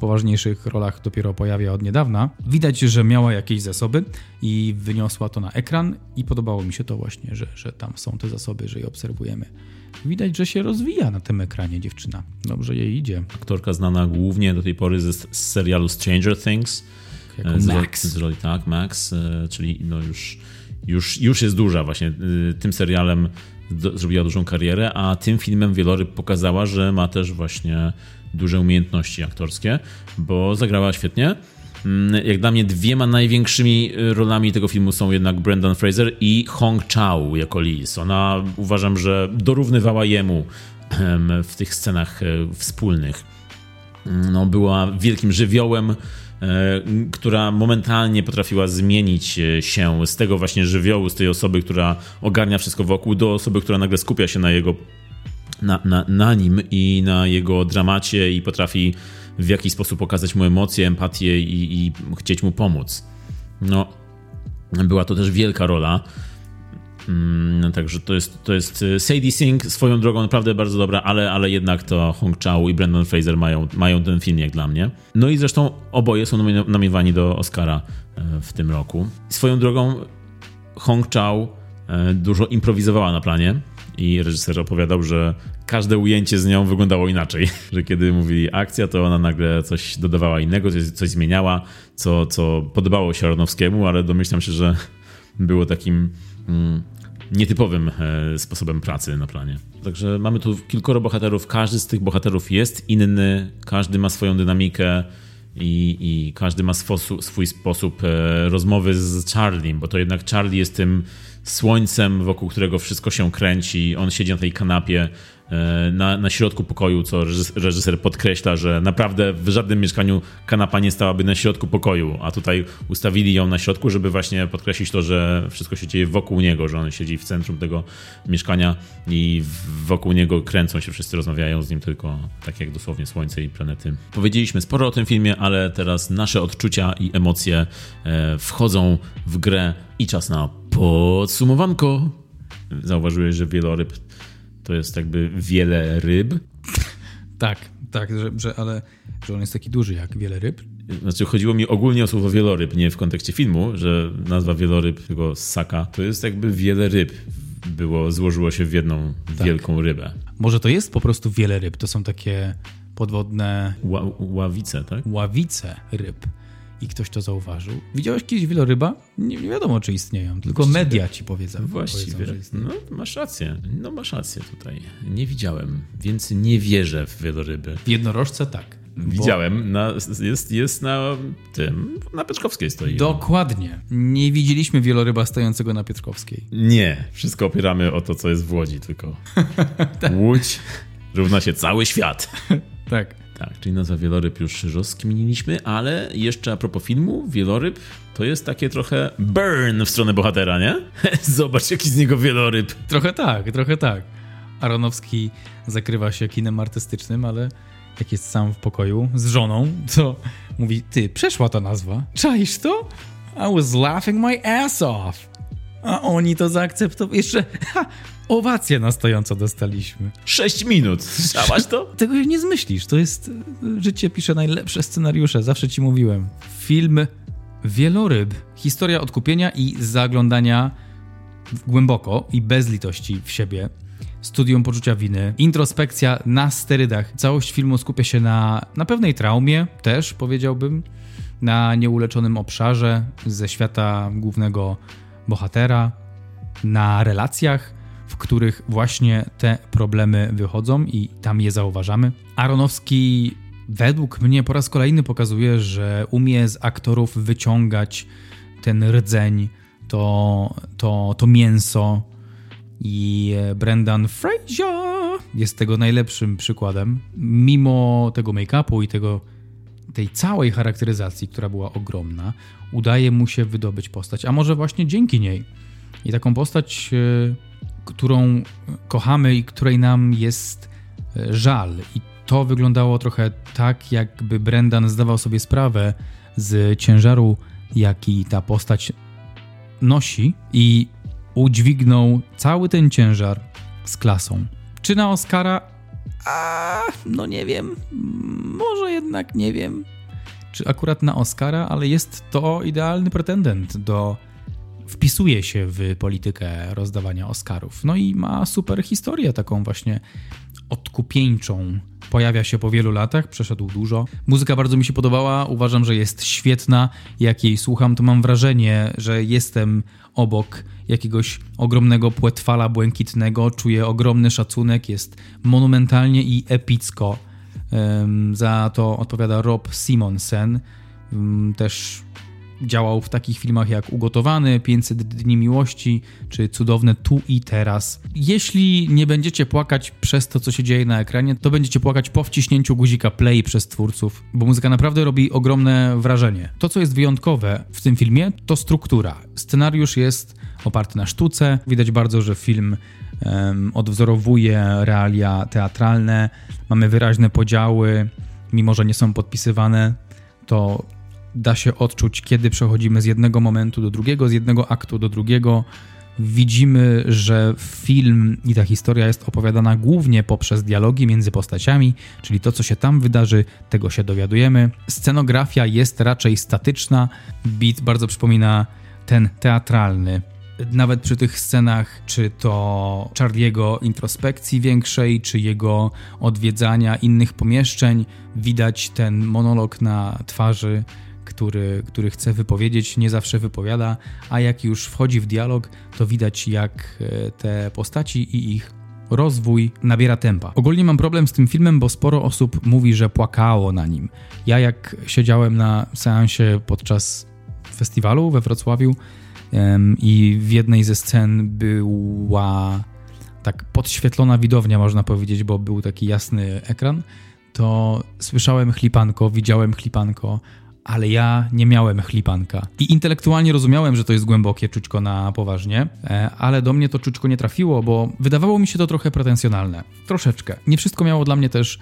poważniejszych rolach dopiero pojawia od niedawna. Widać, że miała jakieś zasoby i wyniosła to na ekran i podobało mi się to właśnie, że, że tam są te zasoby, że je obserwujemy. Widać, że się rozwija na tym ekranie dziewczyna. Dobrze jej idzie. Aktorka znana głównie do tej pory ze, z serialu Stranger Things. Jako E, z Max. Z roli, tak, Max, e, czyli no już, już, już jest duża właśnie. E, Tym serialem do, zrobiła dużą karierę, a tym filmem Wieloryb pokazała, że ma też właśnie duże umiejętności aktorskie, bo zagrała świetnie. Mm, Jak dla mnie dwiema największymi e, rolami tego filmu są jednak Brendan Fraser i Hong Chao jako Liz. Ona uważam, że dorównywała jemu em, w tych scenach e, wspólnych no, była wielkim żywiołem, e, która momentalnie potrafiła zmienić e, się z tego właśnie żywiołu, z tej osoby, która ogarnia wszystko wokół, do osoby, która nagle skupia się na jego na, na, na nim i na jego dramacie i potrafi w jakiś sposób pokazać mu emocje, empatię i, i chcieć mu pomóc. No, była to też wielka rola. Mm, Także to jest, to jest y, Sadie Sink swoją drogą naprawdę bardzo dobra, ale, ale jednak to Hong Chao i Brendan Fraser mają, mają ten film jak dla mnie. No i zresztą oboje są nomino- nominowani do Oscara e, w tym roku. Swoją drogą Hong Chao e, dużo improwizowała na planie i reżyser opowiadał, że każde ujęcie z nią wyglądało inaczej. Że kiedy mówili akcja, to ona nagle coś dodawała innego, coś, coś zmieniała, co, co podobało się Aronowskiemu, ale domyślam się, że było takim mm, nietypowym e, sposobem pracy na planie. Także mamy tu kilkoro bohaterów, każdy z tych bohaterów jest inny, każdy ma swoją dynamikę i, i każdy ma swosu, swój sposób e, rozmowy z Charliem, bo to jednak Charlie jest tym słońcem, wokół którego wszystko się kręci. On siedzi na tej kanapie na, na środku pokoju, co reżys- reżyser podkreśla, że naprawdę w żadnym mieszkaniu kanapa nie stałaby na środku pokoju, a tutaj ustawili ją na środku, żeby właśnie podkreślić to, że wszystko się dzieje wokół niego, że on siedzi w centrum tego mieszkania i wokół niego kręcą się wszyscy, rozmawiają z nim tylko tak jak dosłownie Słońce i planety. Powiedzieliśmy sporo o tym filmie, ale teraz nasze odczucia i emocje e, wchodzą w grę i czas na podsumowanko. Zauważyłeś, że wieloryb to jest jakby wiele ryb. Tak, tak, że, że, ale że on jest taki duży jak wiele ryb. Znaczy chodziło mi ogólnie o słowo wieloryb, nie w kontekście filmu, że nazwa wieloryb tego saka to jest jakby wiele ryb było, złożyło się w jedną wielką rybę. Może to jest po prostu wiele ryb, to są takie podwodne Ła, ławice, tak? ławice ryb. I ktoś to zauważył. Widziałeś kiedyś wieloryba? Nie, nie wiadomo, czy istnieją, tylko media ci powiedzą. Właściwie. powiedzą. No, masz rację. No, masz rację tutaj. Nie widziałem, więc nie wierzę w wieloryby. W jednorożce tak. Widziałem, na, jest, jest na tym, na Peczkowskiej stoi. Dokładnie. Nie widzieliśmy wieloryba stojącego na Piotrkowskiej. Nie, wszystko opieramy o to, co jest w Łodzi tylko. Łódź równa się cały świat. Tak. Tak, czyli nazwa wieloryb już rozkminiliśmy, ale jeszcze a propos filmu, wieloryb to jest takie trochę burn w stronę bohatera, nie? Zobacz, jaki z niego wieloryb. Trochę tak, trochę tak. Aronowski zakrywa się kinem artystycznym, ale jak jest sam w pokoju z żoną, to mówi, ty, przeszła ta nazwa. Czaisz to? I was laughing my ass off. A oni to zaakceptowali. Jeszcze ha, owację na stojąco dostaliśmy. 6 minut. Słyszałaś to? Tego się nie zmyślisz. To jest... Życie pisze najlepsze scenariusze. Zawsze ci mówiłem. Film Wieloryb. Historia odkupienia i zaglądania głęboko i bez litości w siebie. Studium poczucia winy, introspekcja na sterydach. Całość filmu skupia się na, na pewnej traumie, też powiedziałbym, na nieuleczonym obszarze ze świata głównego bohatera, na relacjach, w których właśnie te problemy wychodzą i tam je zauważamy. Aronowski według mnie po raz kolejny pokazuje, że umie z aktorów wyciągać ten rdzeń, to, to, to mięso i Brendan Fraser jest tego najlepszym przykładem. Mimo tego make-upu i tego, tej całej charakteryzacji, która była ogromna, udaje mu się wydobyć postać, a może właśnie dzięki niej. I taką postać, e, którą kochamy i której nam jest e, żal. I to wyglądało trochę tak, jakby Brendan zdawał sobie sprawę z ciężaru, jaki ta postać nosi i udźwignął cały ten ciężar z klasą. Czy na Oscara? A, no nie wiem. Może jednak nie wiem. Czy akurat na Oscara, ale jest to idealny pretendent do. Wpisuje się w politykę rozdawania Oscarów. No i ma super historię, taką właśnie odkupieńczą. Pojawia się po wielu latach, przeszedł dużo. Muzyka bardzo mi się podobała, uważam, że jest świetna. Jak jej słucham, to mam wrażenie, że jestem obok jakiegoś ogromnego płetwala błękitnego. Czuję ogromny szacunek, jest monumentalnie i epicko. Za to odpowiada Rob Simonsen. Też działał w takich filmach jak Ugotowany, 500 dni miłości czy Cudowne tu i teraz. Jeśli nie będziecie płakać przez to, co się dzieje na ekranie, to będziecie płakać po wciśnięciu guzika play przez twórców, bo muzyka naprawdę robi ogromne wrażenie. To, co jest wyjątkowe w tym filmie, to struktura. Scenariusz jest oparty na sztuce. Widać bardzo, że film em, odwzorowuje realia teatralne. Mamy wyraźne podziały, mimo że nie są podpisywane, to da się odczuć, kiedy przechodzimy z jednego momentu do drugiego, z jednego aktu do drugiego. Widzimy, że film i ta historia jest opowiadana głównie poprzez dialogi między postaciami, czyli to, co się tam wydarzy, tego się dowiadujemy. Scenografia jest raczej statyczna, beat bardzo przypomina ten teatralny. Nawet przy tych scenach, czy to Charliego introspekcji większej, czy jego odwiedzania innych pomieszczeń, widać ten monolog na twarzy który, który chce wypowiedzieć, nie zawsze wypowiada, a jak już wchodzi w dialog, to widać jak e, te postaci i ich rozwój nabiera tempa. Ogólnie mam problem z tym filmem, bo sporo osób mówi, że płakało na nim. Ja jak siedziałem na seansie podczas festiwalu we Wrocławiu em, i w jednej ze scen była tak podświetlona widownia, można powiedzieć, bo był taki jasny ekran, to słyszałem chlipanko, widziałem chlipanko, ale ja nie miałem chlipanka. I intelektualnie rozumiałem, że to jest głębokie czućko na poważnie, e, ale do mnie to czućko nie trafiło, bo wydawało mi się to trochę pretensjonalne. Troszeczkę. Nie wszystko miało dla mnie też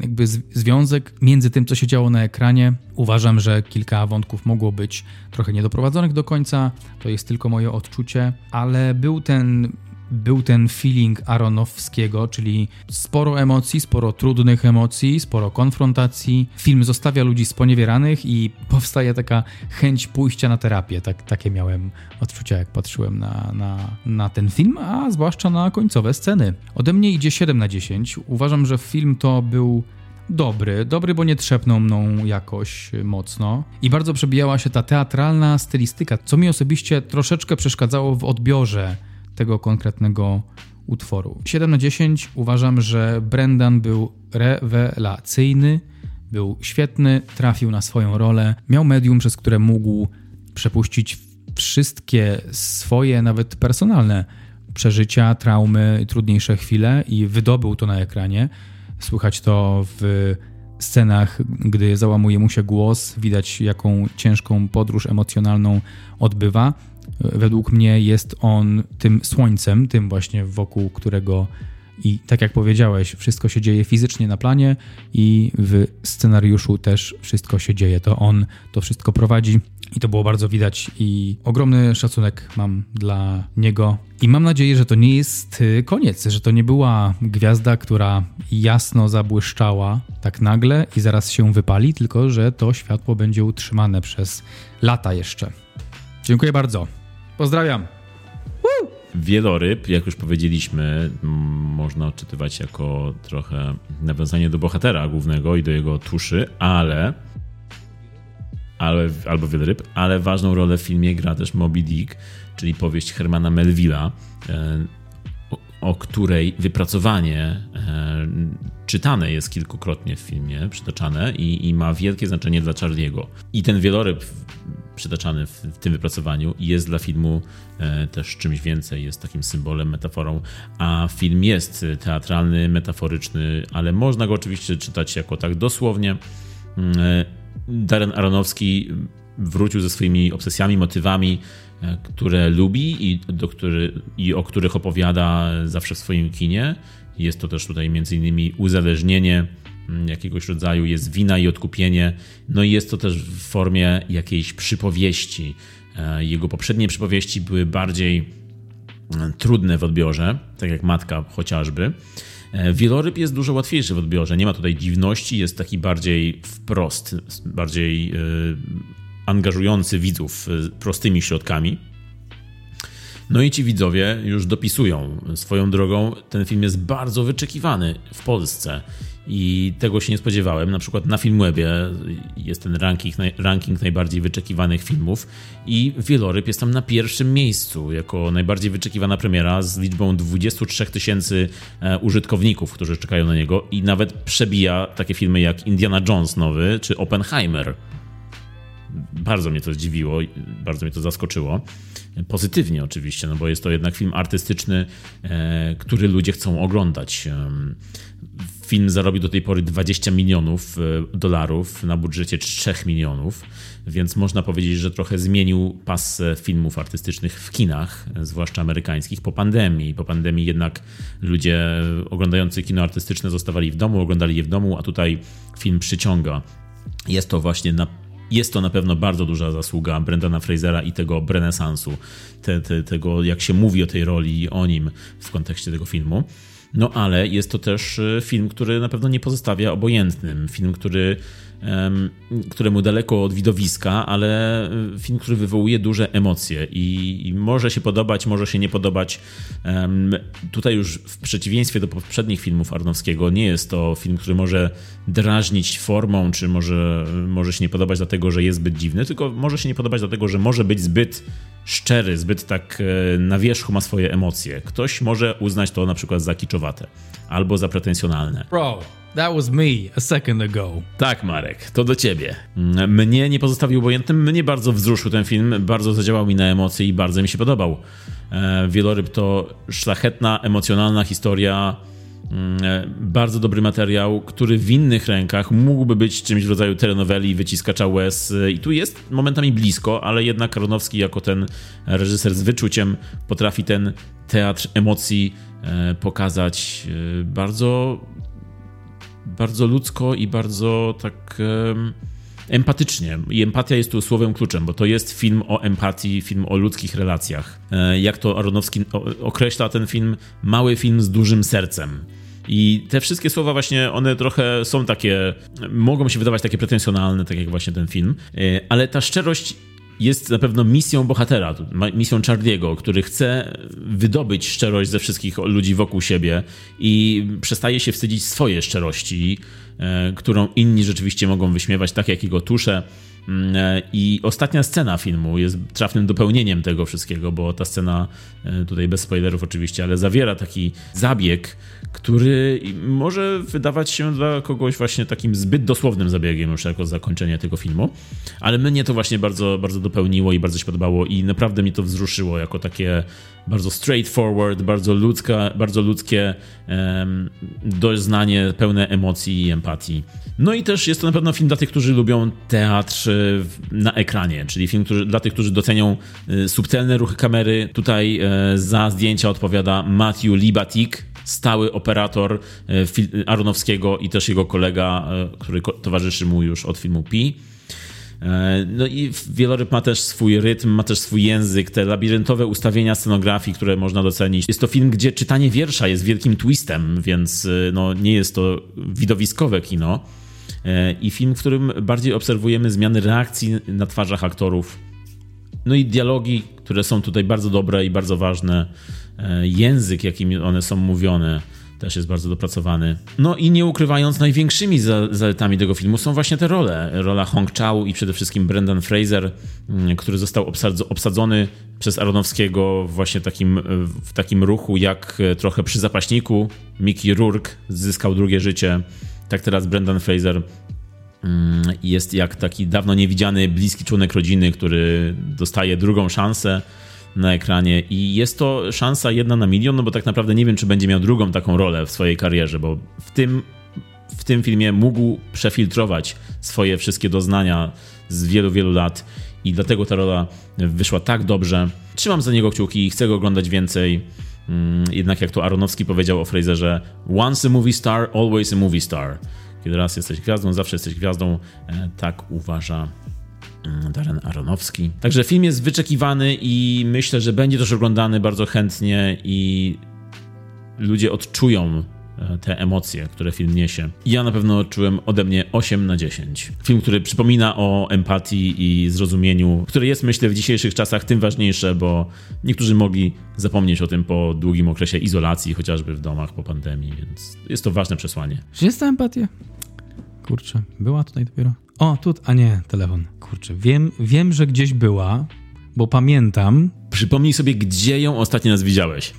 jakby związek między tym, co się działo na ekranie. Uważam, że kilka wątków mogło być trochę niedoprowadzonych do końca. To jest tylko moje odczucie, ale był ten był ten feeling Aronowskiego, czyli sporo emocji, sporo trudnych emocji, sporo konfrontacji. Film zostawia ludzi sponiewieranych i powstaje taka chęć pójścia na terapię. Tak, takie miałem odczucia, jak patrzyłem na, na, na ten film, a zwłaszcza na końcowe sceny. Ode mnie idzie 7 na 10. Uważam, że film to był dobry, dobry, bo nie trzepnął mną jakoś mocno. I bardzo przebijała się ta teatralna stylistyka, co mi osobiście troszeczkę przeszkadzało w odbiorze tego konkretnego utworu. 7 na 10 uważam, że Brendan był rewelacyjny, był świetny, trafił na swoją rolę, miał medium, przez które mógł przepuścić wszystkie swoje, nawet personalne przeżycia, traumy, trudniejsze chwile i wydobył to na ekranie. Słychać to w scenach, gdy załamuje mu się głos, widać jaką ciężką podróż emocjonalną odbywa. Według mnie jest on tym słońcem, tym właśnie wokół którego i tak jak powiedziałeś, wszystko się dzieje fizycznie na planie i w scenariuszu też wszystko się dzieje. To on to wszystko prowadzi i to było bardzo widać i ogromny szacunek mam dla niego. I mam nadzieję, że to nie jest y, koniec, że to nie była gwiazda, która jasno zabłyszczała tak nagle i zaraz się wypali, tylko że to światło będzie utrzymane przez lata jeszcze. Dziękuję bardzo. Pozdrawiam. Wieloryb, jak już powiedzieliśmy, można odczytywać jako trochę nawiązanie do bohatera głównego i do jego tuszy, ale, ale albo wieloryb, ale ważną rolę w filmie gra też Moby Dick, czyli powieść Hermana Melville'a, e, o, której wypracowanie e, czytane jest kilkukrotnie w filmie, przytaczane i, i ma wielkie znaczenie dla Charlie'ego. I ten wieloryb przytaczany w, tym wypracowaniu jest dla filmu e, też czymś więcej, jest takim symbolem, metaforą, a film jest teatralny, metaforyczny, ale można go oczywiście czytać jako tak dosłownie. Mm, e, Darren Aronowski wrócił ze swoimi obsesjami, motywami, które lubi i, do który, i o których opowiada zawsze w swoim kinie. Jest to też tutaj innymi uzależnienie mm, jakiegoś rodzaju, jest wina i odkupienie. No i jest to też w formie jakiejś przypowieści. E, Jego poprzednie przypowieści były bardziej mm, trudne w odbiorze, tak jak Matka chociażby. E, Wieloryb jest dużo łatwiejszy w odbiorze. Nie ma tutaj dziwności, jest taki bardziej wprost, bardziej e, angażujący widzów e, prostymi środkami. No i ci widzowie już dopisują swoją drogą. Ten film jest bardzo wyczekiwany w Polsce i tego się nie spodziewałem. Na przykład na Filmwebie jest ten ranking, ranking najbardziej wyczekiwanych filmów i Wieloryb jest tam na pierwszym miejscu jako najbardziej wyczekiwana premiera z liczbą 23 tysięcy e, użytkowników, którzy czekają na niego i nawet przebija takie filmy jak Indiana Jones nowy czy Oppenheimer bardzo mnie to zdziwiło, bardzo mnie to zaskoczyło. Pozytywnie oczywiście, no bo jest to jednak film artystyczny, e, który ludzie chcą oglądać. Film zarobił do tej pory 20 milionów e, dolarów na budżecie 3 milionów, więc można powiedzieć, że trochę zmienił pas filmów artystycznych w kinach, e, zwłaszcza amerykańskich, po pandemii. Po pandemii jednak ludzie oglądający kino artystyczne zostawali w domu, oglądali je w domu, a tutaj film przyciąga. Jest to właśnie na jest to na pewno bardzo duża zasługa Brendana Frasera i tego renesansu, te, te, tego jak się mówi o tej roli i o nim w kontekście tego filmu. No ale jest to też e, film, który na pewno nie pozostawia obojętnym. Film, który, któremu daleko od widowiska, ale e, film, który wywołuje duże emocje i, może się podobać, może się nie podobać. Tutaj już w przeciwieństwie do poprzednich filmów Arnowskiego nie jest to film, który może drażnić formą, czy może, może się nie podobać dlatego, że jest zbyt dziwny, tylko może się nie podobać dlatego, że może być zbyt szczery, zbyt tak e, na wierzchu ma swoje emocje. Ktoś może uznać to na przykład za kiczowate albo za pretensjonalne. Bro, That was me a second ago. Tak, Marek, to do ciebie. Mm, Mnie nie pozostawił obojętnym, mnie bardzo wzruszył ten film, bardzo zadziałał mi na emocje i bardzo mi się podobał. E, Wieloryb to szlachetna, emocjonalna historia, mm, e, bardzo dobry materiał, który w innych rękach mógłby być czymś w rodzaju telenoweli, wyciskacza łez e, i tu jest momentami blisko, ale jednak Aronowski jako ten reżyser z wyczuciem potrafi ten teatr emocji pokazać bardzo bardzo ludzko i bardzo tak em, empatycznie. I empatia jest tu słowem kluczem, bo to jest film o empatii, film o ludzkich relacjach. E, Jak to Aronowski określa ten film, mały film z dużym sercem. I te wszystkie słowa właśnie, one trochę są takie, mogą się wydawać takie pretensjonalne, tak jak właśnie ten film, E, ale ta szczerość jest na pewno misją bohatera, misją Charlie'ego, który chce wydobyć szczerość ze wszystkich ludzi wokół siebie i przestaje się wstydzić swojej szczerości, którą inni rzeczywiście mogą wyśmiewać, tak jak jego tusze. Mm, e, I ostatnia scena filmu jest trafnym dopełnieniem tego wszystkiego, bo ta scena, e, tutaj bez spoilerów oczywiście, ale zawiera taki zabieg, który może wydawać się dla kogoś właśnie takim zbyt dosłownym zabiegiem już jako zakończenie tego filmu, ale mnie to właśnie bardzo, bardzo dopełniło i bardzo się podobało i naprawdę mnie to wzruszyło jako takie bardzo straightforward, bardzo, ludzka, bardzo ludzkie em, doznanie pełne emocji i empatii. No i też jest to na pewno film dla tych, którzy lubią teatr e, na ekranie, czyli film który, dla tych, którzy docenią e, subtelne ruchy kamery. Tutaj e, za zdjęcia odpowiada Matthew Libatik, stały operator Aronowskiego i też jego kolega, który towarzyszy mu już od filmu Pi. E, No i wieloryb ma też swój rytm, ma też swój język, te labiryntowe ustawienia scenografii, które można docenić. Jest to film, gdzie czytanie wiersza jest wielkim twistem, więc e, no, nie jest to widowiskowe kino. E, I film, w którym bardziej obserwujemy zmiany reakcji na twarzach aktorów. No i dialogi, które są tutaj bardzo dobre i bardzo ważne. Język, jakim one są mówione, też jest bardzo dopracowany. No i nie ukrywając, największymi za- zaletami tego filmu są właśnie te role. Rola Hong Chau i przede wszystkim Brendan Fraser, mm, który został obsadz- obsadzony przez Aronowskiego właśnie takim, w takim ruchu, jak e, trochę przy zapaśniku Mickey Rourke zyskał drugie życie. Tak teraz Brendan Fraser Mm, jest jak taki dawno niewidziany, bliski członek rodziny, który dostaje drugą szansę na ekranie i jest to szansa jedna na milion, no bo tak naprawdę nie wiem, czy będzie miał drugą taką rolę w swojej karierze, bo w tym, w tym filmie mógł przefiltrować swoje wszystkie doznania z wielu, wielu lat i dlatego ta rola wyszła tak dobrze. Trzymam za niego kciuki i chcę go oglądać więcej. Mm, Jednak jak to Aronowski powiedział o Fraserze, once a movie star, always a movie star. Kiedy raz jesteś gwiazdą, zawsze jesteś gwiazdą. E, Tak uważa Darren Aronowski. Także film jest wyczekiwany i myślę, że będzie też oglądany bardzo chętnie i ludzie odczują e, te emocje, które film niesie. Ja na pewno odczułem ode mnie 8 na 10. Film, który przypomina o empatii i zrozumieniu, które jest myślę w dzisiejszych czasach tym ważniejsze, bo niektórzy mogli zapomnieć o tym po długim okresie izolacji, chociażby w domach po pandemii, więc jest to ważne przesłanie. Czy jest ta empatia? Kurczę, była tutaj dopiero. O, tu, a nie, telefon. Kurczę, wiem, wiem, że gdzieś była, bo pamiętam. Przypomnij sobie, gdzie ją ostatni raz widziałeś.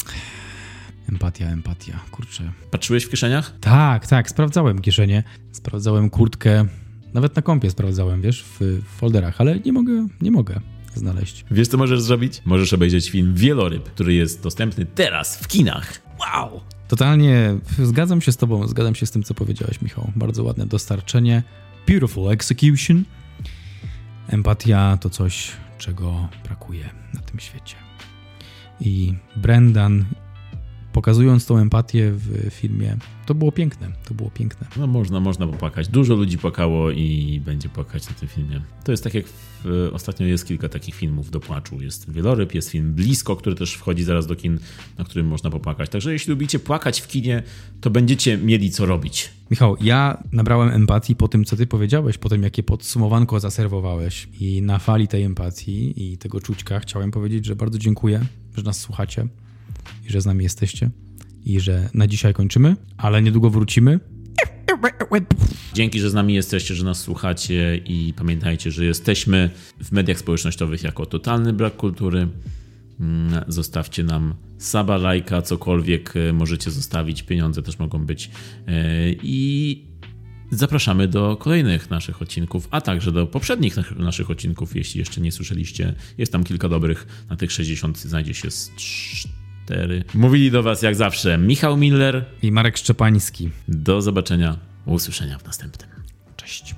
Empatia, empatia, kurczę. Patrzyłeś w kieszeniach? Tak, tak, sprawdzałem kieszenie, sprawdzałem kurtkę, nawet na kompie sprawdzałem, wiesz, w, folderach, ale nie mogę, nie mogę znaleźć. Wiesz, co możesz zrobić? Możesz obejrzeć film Wieloryb, który jest dostępny teraz w kinach. Wow! Totalnie zgadzam się z tobą, zgadzam się z tym, co powiedziałeś, Michał. Bardzo ładne dostarczenie. Beautiful execution. Empatia to coś, czego brakuje na tym świecie. I Brendan, pokazując tą empatię w filmie, to było piękne, to było piękne. No można, można popłakać. Dużo ludzi płakało i będzie płakać na tym filmie. To jest tak jak w, ostatnio jest kilka takich filmów do płaczu. Jest Wieloryb, jest film Blisko, który też wchodzi zaraz do kin, na którym można popłakać. Także jeśli lubicie płakać w kinie, to będziecie mieli co robić. Michał, ja nabrałem empatii po tym, co ty powiedziałeś, po tym, jakie podsumowanko zaserwowałeś. I na fali tej empatii i tego czućka chciałem powiedzieć, że bardzo dziękuję, że nas słuchacie i że z nami jesteście. I że na dzisiaj kończymy, ale niedługo wrócimy. Dzięki, że z nami jesteście, że nas słuchacie i pamiętajcie, że jesteśmy w mediach społecznościowych jako totalny brak kultury. Mm, Zostawcie nam saba, lajka, cokolwiek e, możecie zostawić. Pieniądze też mogą być. E, I zapraszamy do kolejnych naszych odcinków, a także do poprzednich nas- naszych odcinków, jeśli jeszcze nie słyszeliście. Jest tam kilka dobrych. Na tych 60 znajdzie się z 4. Mówili do Was jak zawsze Michał Miller. I Marek Szczepański. Do zobaczenia, usłyszenia w następnym. Cześć.